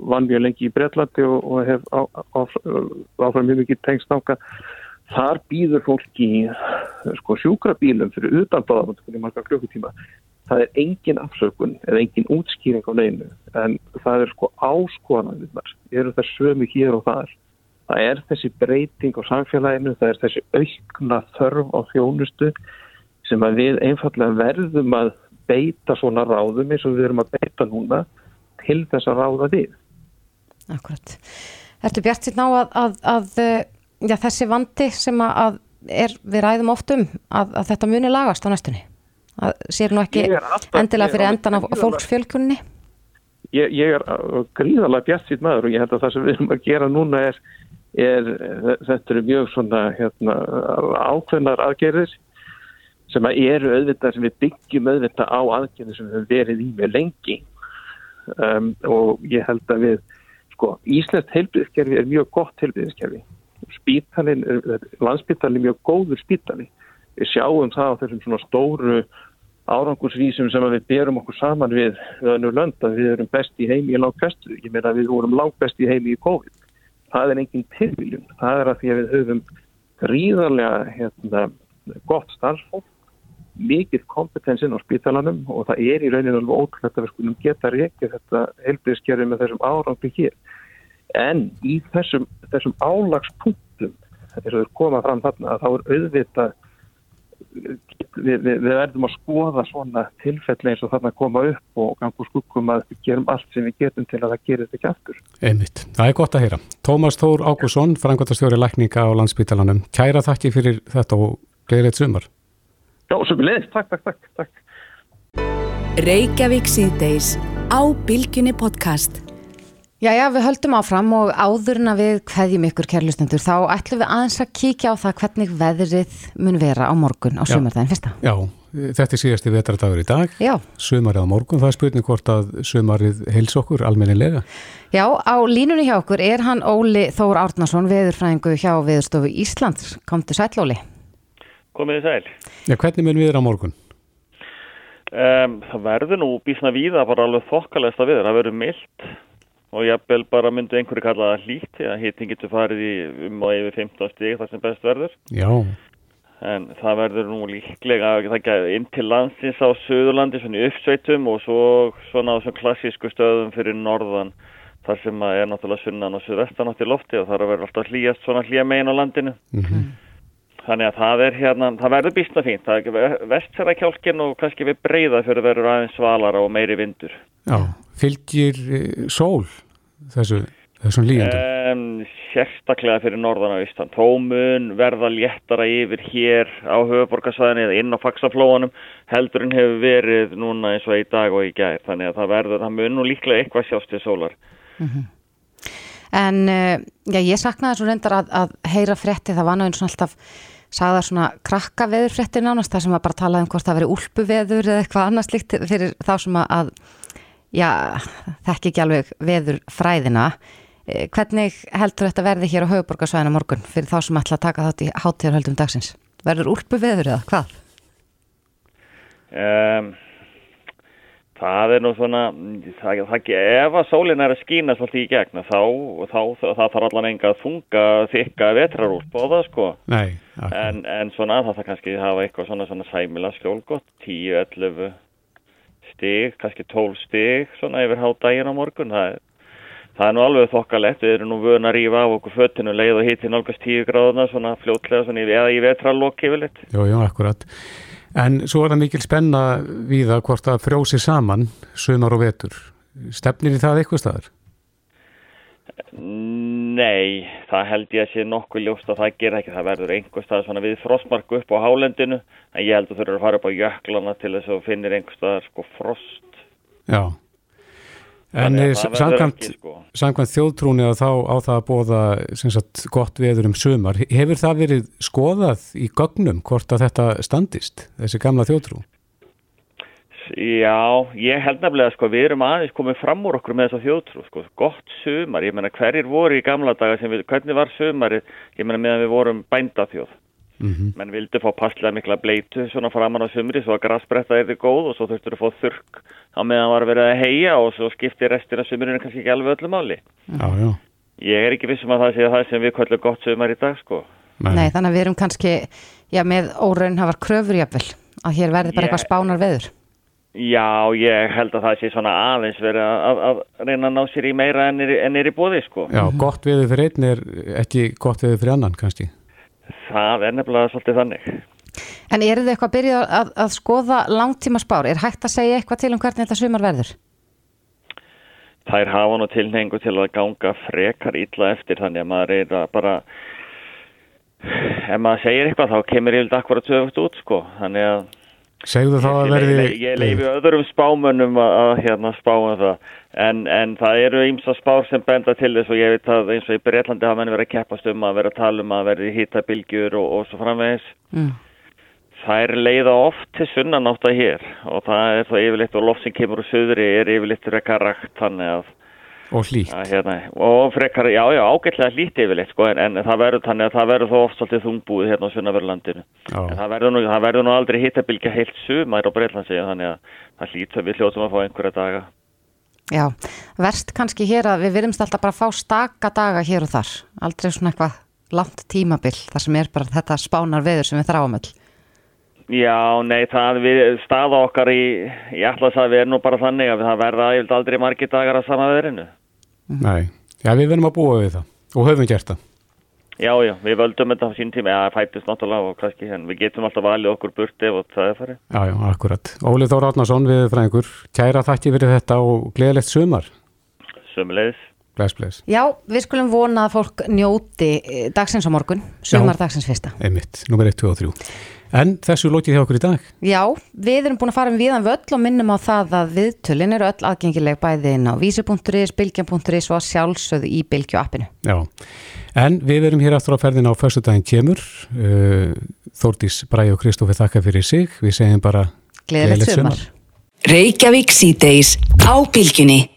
S10: vann mjög lengi í Breitlandi og, og hef áfram mjög mikið tengst náka þar býður fólk í sko sjúkrabílum fyrir utan báðabandugunni marga klukkutíma. Það er engin afsökun eða engin útskýring á leginu en það er sko áskoðanarnar eru það sömu hér og þar? Það er þessi breyting á samfélaginu það er þessi aukna þörf á þjónustu sem að við einfallega verðum að beita svona ráðum eins og við erum að beita núna til þess að ráða við.
S3: Akkurat. Ertu bjart síðan á að, að, að já, þessi vandi sem að er, við ræðum oft um að, að þetta muni lagast á næstunni? Sér nú ekki alltaf, endilega fyrir endan á fólksfjölkunni?
S10: Ég, ég er gríðalega bjart síðan maður og ég held að það sem við erum að gera núna er, er þetta eru mjög svona hérna, ákveðnar aðgerðir sem eru auðvitað sem við byggjum auðvitað á aðgjörðu sem við verið í með lengi. Um, og ég held að við sko, Íslands heilbíðiskerfi er mjög gott heilbíðiskerfi spítalin, landsspítalin er mjög góður spítali. Við sjáum það á þessum svona stóru árangursvísum sem við berum okkur saman við öðnur lönd að við erum best í heimi í langt bestu, ég meina við vorum langt best í heimi í COVID, það er engin tilvíljum, það er að því að við höfum gríðarlega hérna, gott starfsfólk mikið kompetensinn á spítalanum og það er í rauninu alveg ótrúlega að við skulum geta reykja þetta helbriðskerfi með þessum árangli hér. En í þessum, þessum álagspunktum, þess að þau koma fram þarna, þá er auðvitað við, við, við verðum að skoða svona tilfelli eins og þarna koma upp og gangu skuggum að við gerum allt sem við getum til að það gerir þetta ekki aftur.
S2: Einmitt, það er gott að heyra. Tómas Þór Ágússon, frangværtastjóri lækninga á landsbytalanum. Kæra þakki fyrir þetta og gleðilegt sumar.
S10: Já, sumulegist. Takk, takk, takk, takk.
S1: Reykjavík síðdeis á Bilginni podcast.
S3: Jæja, við höldum áfram og áðurna við hverjum ykkur kærlustendur þá ætlum við aðeins að kíkja á það hvernig veðrið mun vera á morgun á sumardaginn fyrsta.
S2: Já, þetta er síðasti vetradagur í dag.
S3: Já.
S2: Sumarið á morgun, það er spurning hvort að sumarið heils okkur almennilega.
S3: Já, á línunni hjá okkur er hann Óli Þór Árnason, veðurfræðingu hjá Veðurstofu Íslands. Komdu sæl, Óli.
S11: Komið þið sæl.
S2: Já, hvernig mun við er á morgun?
S11: Um, það verður nú bísna víða bara alveg þokkalegsta viður, það verður mildt og jafnvel bara myndu einhverju kalla það hlýtt því að hitting getur farið í um og yfir 15 stík þar sem best verður
S2: Já.
S11: en það verður nú líklega það inn til landsins á Suðurlandi svona í uppsveitum og svo svona á svona klassísku stöðum fyrir norðan þar sem er náttúrulega sunnan og suðvestan átt í lofti og þar verður alltaf hlýjast svona hlýja megin á landinu
S2: mm -hmm.
S11: Þannig að það er hérna, það verður býstna fínt. Það er vestfjörðakjálkin og kannski við breyða fyrir að verður aðeins svalara og meiri vindur.
S2: Já, fylgir sól þessu, þessum líðandum?
S11: Um, sérstaklega fyrir norðan á Ísland. Tómun verða léttara yfir hér á höfuborgarsvæðinni eða inn á faksaflóanum. Heldurinn hefur verið núna eins og í dag og í gær. Þannig að það verður, það mun nú líklega eitthvað sjást til sólar.
S3: Mm -hmm. En já, ég saknaði svo reyndar að, að heyra frétti, það var náttúrulega alltaf sagða svona krakka veðurfréttir nánast þar sem að bara tala um hvort það veri úlpu veður eða eitthvað annars líkt fyrir þá sem að já, þekk ekki alveg veður fræðina hvernig heldur þetta verði hér á höfuborgarsvæðina morgun fyrir þá sem ætla að taka þátt í hátíðarhöldum dagsins? Verður úlpu veður eða hvað?
S11: Um, það er nú svona það, það, ef að sólinn er að skýna svolítið í gegna þá, þá, þá það þarf allan enga að þunga þykka vetrarúlp á það sko.
S2: Nei,
S11: en, en svona það þarf kannski hafa eitthvað svona, svona sæmila skjólgott 10-11 stig kannski 12 stig svona yfir hádægin á morgun. Það er, það er nú alveg þokkalett við erum nú vöna að rífa af okkur föttinu leið og hitti nálgast 10 gráðuna svona fljótlega svona, eða í vetrarlokki yfirleitt.
S2: Jú, jú, akkurat. En svo er það mikil spenna við að hvort að frjósi saman sumar og vetur. Stefnir í það eitthvað staðar?
S11: Nei, það held ég að sé nokkuð ljóst að það gera ekki. Það verður einhver stað svona við frostmarku upp á hálendinu en ég held að þú þurfur að fara upp á jöklana til þess að finnir einhver staðar sko frost.
S2: Já. En samkvæmt, sko. samkvæmt þjóðtrúni að þá á það að bóða sagt, gott veður um sumar, hefur það verið skoðað í gögnum hvort að þetta standist, þessi gamla þjóðtrú?
S11: Já, ég held nefnilega sko, við erum aðeins komið fram úr okkur með þessa þjóðtrú, sko, gott sumar, ég menna hverjir voru í gamla daga sem við, hvernig var sumari, ég menna meðan við vorum bændaþjóð. Mm -hmm. menn vildi fá passlega mikla bleitu svona framann á sumri svo að grassbretta er þið góð og svo þurftur að fá þurrk á meðan var verið að heia og svo skipti restina sumurinn kannski ekki alveg öllu máli.
S2: Já, já.
S11: ég er ekki vissum að það sé það sem við kvöldum gott sumar í dag sko.
S3: Nei, Nei þannig að við erum kannski já, með óraun hafar kröfur jafnvel að hér verði bara ég... eitthvað spánar veður
S11: Já, ég held að það sé svona aðeins verið að, að reyna að ná sér í meira en er, en er í bóði sko
S2: Já, gott veður fyrir einn er ekki gott veður fyrir annan kannski
S11: Það er nefnilega svolítið þannig.
S3: En er þið eitthvað að byrja að, að skoða langtíma spár? Er hægt að segja eitthvað til um hvernig þetta sumar verður?
S11: Það er hafa nú tilhengu til að ganga frekar illa eftir þannig að maður er að bara ef maður segir eitthvað þá kemur ég vildi akkur að töfust út sko þannig að
S2: Segðu þá að verði...
S11: Ég, leifi öðrum spámönnum að, að hérna spáum það en, en það eru ymsa spár sem benda til þess og ég veit að eins og í Breitlandi hafa menn verið að keppast um að vera að tala um að verði hýtabilgjur og, og svo framvegis. Mm. Það er leiða oft til sunnanátt að hér og það er það yfirleitt og loft sem kemur úr söðri er yfirleitt rekka rakt þannig að
S2: Og hlýtt.
S11: Að, hérna, og frekar, já, já, ágætlega hlýtt yfirleitt, sko, en, en það verður þannig að það verður þó oft svolítið þungbúið hérna á Sunnaverðlandinu. En það verður nú, það verður nú aldrei hittabilgja heilt sumær á Breitlandsi, þannig að það hlýtt við hljóðum að fá einhverja daga.
S3: Já, verst kannski hér að við virðumst alltaf bara að fá staka daga hér og þar. Aldrei svona eitthvað langt tímabil, þar sem er bara þetta spánar veður sem við þráum öll.
S11: Já, nei, það við staða okkar í, ég ætla að það erum nú bara þannig að það verða aldrei margir dagar að sama veðrinu.
S2: Nei, já við verðum að búa við það og höfum gert það.
S11: Já, já, við völdum þetta á sín tíma, já, fætist náttúrulega og kannski, en við getum alltaf valið okkur burti ef það er farið.
S2: Já, já, akkurat. Ólið Þór Átnarsson við fræðingur, kæra þakki fyrir þetta og gleðilegt sumar.
S11: Sumulegis.
S2: Bless, bless.
S3: Já, við skulum vona að fólk njóti eh, dagsins á morgun, sumar dagsins fyrsta.
S2: Einmitt, nummer 1, 2 og 3. En þessu lókið hjá okkur í dag.
S3: Já, við erum búin að fara um viðan völl og minnum á það að viðtölin eru öll aðgengileg bæði inn á vísi.is, bilgjan.is og sjálfsögðu í bilgju appinu.
S2: Já, en við erum hér aftur á ferðin á förstu daginn kemur. Uh, Þórdís Bræði og Kristófi þakka fyrir sig. Við segjum bara
S3: Gleðilegt sumar.
S1: Reykjavík síðdeis á bylginni.